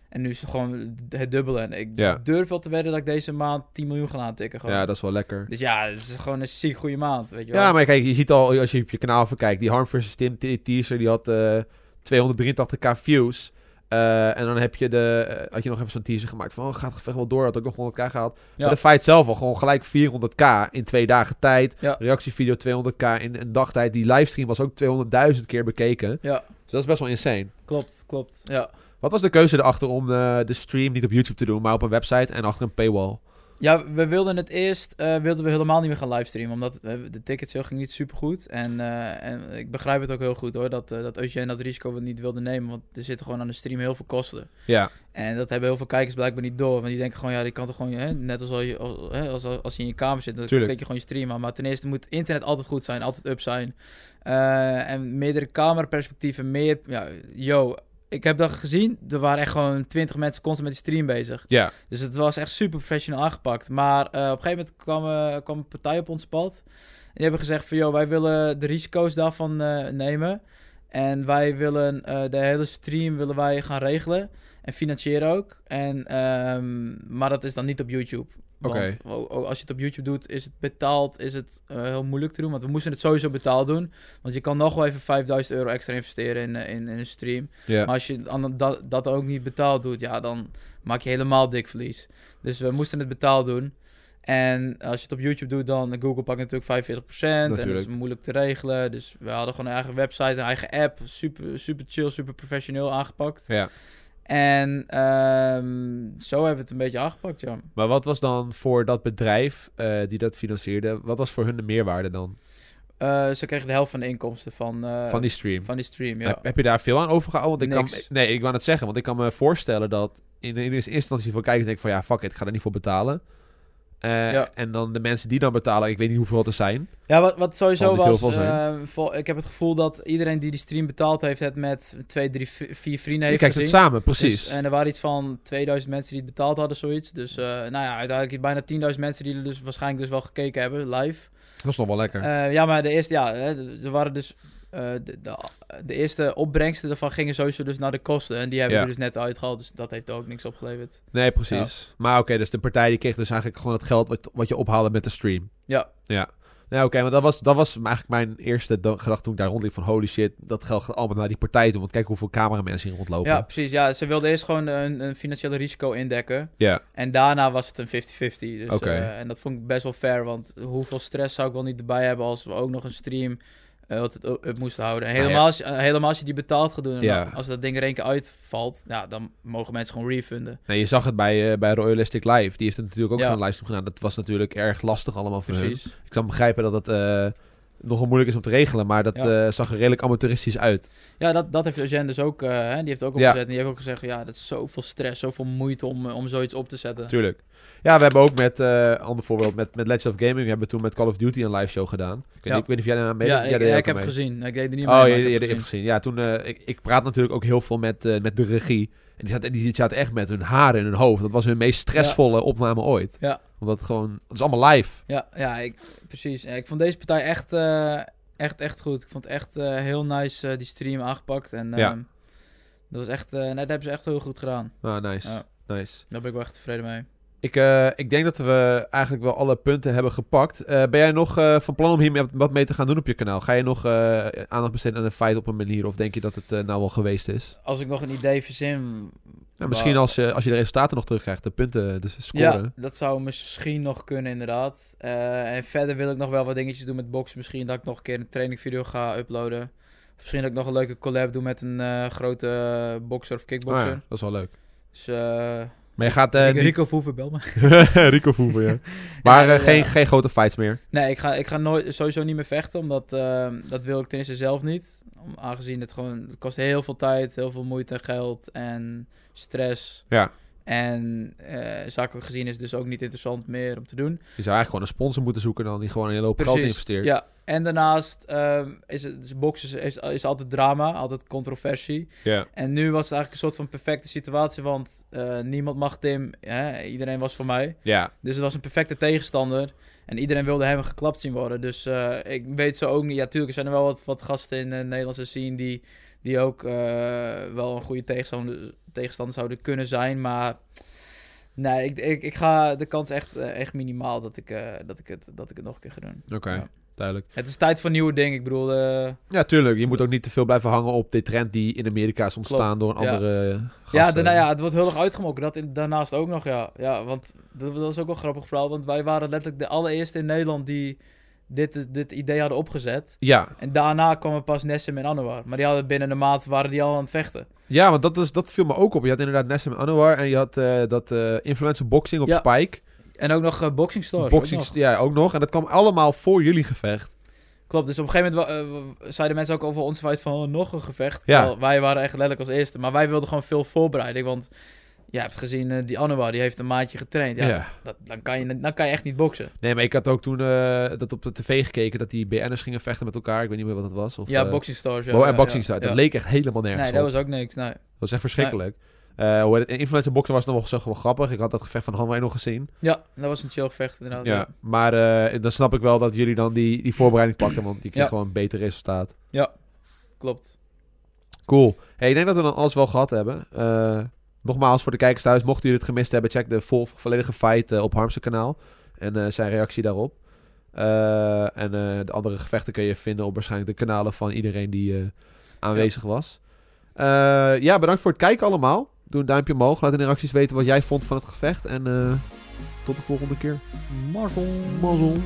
En nu is het gewoon het dubbele. En ik Ja. durf wel te wedden dat ik deze maand 10 miljoen ga aantikken. Gewoon. Ja, dat is wel lekker. Dus ja, het is gewoon een ziek goede maand, weet je wel. Ja, maar kijk, je ziet al, als je op je kanaal even kijkt, die Harm vs. Tim te- teaser, die had eh 283k views. Eh, en dan heb je, de, eh, had je nog even zo'n teaser gemaakt van, oh, gaat het gevecht wel door, had ook nog 100k gehaald. Ja. Maar de fight zelf al gewoon gelijk 400k in twee dagen tijd. Ja. Reactievideo 200k in een dagtijd. Die livestream was ook 200.000 keer bekeken. Ja, Dus dat is best wel insane. klopt, klopt. Ja. Wat was de keuze erachter om eh, de stream niet op YouTube te doen, maar op een website en achter een paywall? Ja, we wilden het eerst eh, wilden we helemaal niet meer gaan livestreamen, omdat de tickets ging niet super goed. En, eh, en ik begrijp het ook heel goed hoor, dat, eh dat Eugène dat risico niet wilde nemen, want er zitten gewoon aan de stream heel veel kosten. Ja, En dat hebben heel veel kijkers blijkbaar niet door, want die denken gewoon, ja, die kan toch gewoon, hè, net als, al je, als, als, als je in je kamer zit, dan klik je gewoon je stream aan. Maar ten eerste moet internet altijd goed zijn, altijd up zijn. En meerdere cameraperspectieven, meer, ja, yo, ik heb dat gezien, er waren echt gewoon 20 mensen constant met die stream bezig. ja, Dus het was echt super professioneel aangepakt. Maar eh, op een gegeven moment kwam, eh, kwam een partij op ons pad. En die hebben gezegd van, joh, wij willen de risico's daarvan eh, nemen. En wij willen de hele stream willen wij gaan regelen. En financieren ook. En, ehm, maar dat is dan niet op YouTube. Oké. als je het op YouTube doet, is het betaald, is het eh, heel moeilijk te doen. Want we moesten het sowieso betaald doen. Want je kan nog wel even 5000 euro extra investeren in, eh, in, in een stream. Maar als je dat, dat ook niet betaald doet, ja, dan maak je helemaal dik verlies. Dus we moesten het betaald doen. En als je het op YouTube doet, dan Google pakt natuurlijk 45%. En dat is moeilijk te regelen. Dus we hadden gewoon een eigen website, een eigen app. Super, super chill, super professioneel aangepakt. ja. En ehm, zo hebben we het een beetje aangepakt, ja. Maar wat was dan voor dat bedrijf eh, die dat financierde, wat was voor hun de meerwaarde dan Eh, ze kregen de helft van de inkomsten van, eh, van die stream? van die stream, ja. Heb, heb je daar veel aan overgehouden? Want ik kan, nee, ik wou het zeggen, want ik kan me voorstellen dat in, in eerste instantie voor kijkers denk ik van ja, fuck it, ik ga er niet voor betalen. Eh, Ja. En dan de mensen die dan betalen, ik weet niet hoeveel het er zijn. Ja, wat, wat sowieso was, eh, vol- ik heb het gevoel dat iedereen die die stream betaald heeft, het met twee, drie, vi- vier vrienden Je heeft kijkt het samen, precies. Dus, en er waren iets van 2000 mensen die het betaald hadden, zoiets. Dus eh, nou ja, uiteindelijk bijna 10.000 mensen die er dus waarschijnlijk dus wel gekeken hebben, live. dat is nog wel lekker. Ja, maar de eerste, ja, hè, er waren dus... eh, de, de, de eerste opbrengsten ervan gingen sowieso dus naar de kosten. En die hebben we dus net uitgehaald, dus dat heeft ook niks opgeleverd. nee, precies. Maar oké, dus de partij die kreeg dus eigenlijk gewoon het geld wat, wat je ophaalde met de stream. Ja, Ja. Nou, oké, maar dat was, dat was eigenlijk mijn eerste gedachte toen ik daar rondliep van holy shit, dat geld gaat allemaal naar die partij toe. Want kijk hoeveel cameramensen hier rondlopen. ja, precies. Ja, ze wilden eerst gewoon een, een financiële risico indekken. Ja. En daarna was het een 50-50. Dus, Oké. eh, en dat vond ik best wel fair, want hoeveel stress zou ik wel niet erbij hebben als we ook nog een stream eh, wat het up moesten houden. En Nou ja. helemaal, als, je- eh, helemaal als je die betaald gaat doen, en Ja. dan- als dat ding er één keer uitvalt, ja, dan mogen mensen gewoon refunden. Nee, je zag het bij, eh, bij Royalistic Live. Die heeft het natuurlijk ook Ja. zo'n livestream gedaan. Dat was natuurlijk erg lastig allemaal voor hun. Precies. Ik kan begrijpen dat het nogal moeilijk is om te regelen, maar dat Ja. eh, zag er redelijk amateuristisch uit. Ja, dat, dat heeft Eugène dus ook, eh, hè, die heeft ook Ja. opgezet. En die heeft ook gezegd, ja, dat is zoveel stress, zoveel moeite om, eh, om zoiets op te zetten. Tuurlijk. Ja, we hebben ook met, eh ander voorbeeld, met, met Legends of Gaming, we hebben toen met Call of Duty een live show gedaan. Ik weet, Ja. ik weet niet of jij daar aan mee Ja, ik, heb het gezien. Ik deed er niet mee, Oh, je, je, je het gezien. Ja, toen, ik, ik praat natuurlijk ook heel veel met, met de regie. En die zaten, die zaten echt met hun haren in hun hoofd. Dat was hun meest stressvolle opname ooit. Ja. Omdat het gewoon, het is allemaal live. Ja, ja ik, precies. Ja, ik vond deze partij echt, eh, echt, echt goed. Ik vond echt eh, heel nice eh, die stream aangepakt. En Ja. ehm, dat was echt, nee, dat hebben ze echt heel goed gedaan. Ah, nice. Ja. Nice. Daar ben ik wel echt tevreden mee. Ik, eh, ik denk dat we eigenlijk wel alle punten hebben gepakt. Eh, ben jij nog eh, van plan om hier wat mee te gaan doen op je kanaal? Ga je nog aandacht besteden aan de fight op een manier? Of denk je dat het nou wel geweest is? Als ik nog een idee verzin... Ja, misschien als, je als je de resultaten nog terugkrijgt, de punten dus scoren. Ja, dat zou misschien nog kunnen inderdaad. En verder wil ik nog wel wat dingetjes doen met boksen. Misschien dat ik nog een keer een trainingvideo ga uploaden. Of misschien dat ik nog een leuke collab doe met een grote bokser of Ah, kickboxer. ja, dat is wel leuk. Dus Maar je gaat eh, Rico, Voeven, bel me. *laughs* Rico Voeven, *laughs* ja. Maar Ja, eh, geen, geen grote fights meer. Nee, ik ga, ik ga nooit, sowieso niet meer vechten, omdat eh, dat wil ik ten eerste zelf niet. Om, aangezien het gewoon, het kost heel veel tijd, heel veel moeite en geld en stress. Ja. En eh, zakelijk gezien is het dus ook niet interessant meer om te doen. Je zou eigenlijk gewoon een sponsor moeten zoeken dan die gewoon een hele hoop geld investeert. Ja, en daarnaast ehm, is het dus boksen is, is altijd drama, altijd controversie. Ja. En nu was het eigenlijk een soort van perfecte situatie, want eh, niemand mag Tim, hè, iedereen was voor mij. Ja. Dus het was een perfecte tegenstander. En iedereen wilde hem geklapt zien worden. Dus eh, ik weet zo ook niet. Ja, tuurlijk, er zijn er wel wat, wat gasten in de Nederlandse scene die, die ook eh, wel een goede tegenstander, tegenstander zouden kunnen zijn. Maar nee, ik, ik, ik ga de kans echt, eh, echt minimaal dat ik, eh, dat, ik het, dat ik het nog een keer ga doen. Oké, Ja. duidelijk. Het is tijd voor nieuwe dingen. Ik bedoel, eh, Ja, tuurlijk. Je moet ook niet te veel blijven hangen op de trend die in Amerika is ontstaan Klopt, door een ja. andere ja, daarna, ja, het wordt heel erg uitgemokken. Dat in, daarnaast ook nog, ja. Ja, want dat, dat was ook wel een grappig verhaal. Want wij waren letterlijk de allereerste in Nederland die dit, dit idee hadden opgezet. Ja. En daarna kwamen pas Nessim en Anouar. Maar die hadden binnen een maand waren die al aan het vechten. ja, want dat, is, dat viel me ook op. Je had inderdaad Nessim Anwar en je had eh, dat eh influencer boxing op Ja. Spike. En ook nog eh, boxing stores. boxing, ook ja, ook nog. En dat kwam allemaal voor jullie gevecht. Klopt, dus op een gegeven moment zeiden mensen ook over ons fight van oh, nog een gevecht. Ja. Wij waren echt letterlijk als eerste. Maar wij wilden gewoon veel voorbereiding. Want je hebt gezien, eh, die Anouar die heeft een maandje getraind. Ja, Ja. Dat, dan, kan je, dan kan je echt niet boksen. Nee, maar ik had ook toen eh, dat op de tv gekeken dat die BN'ers gingen vechten met elkaar. Ik weet niet meer wat dat was. Of, ja, eh, boxing stores. Ja, en ja, boxing ja, ja. Dat leek echt helemaal nergens Nee, dat was ook niks. Nee. Dat was echt verschrikkelijk. Eh hoe heet het? In influencer boxen was nog wel, wel grappig. Ik had dat gevecht van Hanwei nog gezien. Ja, dat was een chill gevecht inderdaad. Ja, maar dan snap ik wel dat jullie dan die, die voorbereiding pakten, want die kreeg Ja. gewoon een beter resultaat. Klopt. Cool. Hey, ik denk dat we dan alles wel gehad hebben. Nogmaals, voor de kijkers thuis, mochten jullie het gemist hebben, check de vol, volledige fight eh, op Harmse kanaal en eh, zijn reactie daarop. Eh, en de andere gevechten kun je vinden op waarschijnlijk de kanalen van iedereen die aanwezig was. Ja, bedankt voor het kijken allemaal. Doe een duimpje omhoog. Laat in de reacties weten wat jij vond van het gevecht. En tot de volgende keer. Marvel. Mazzel.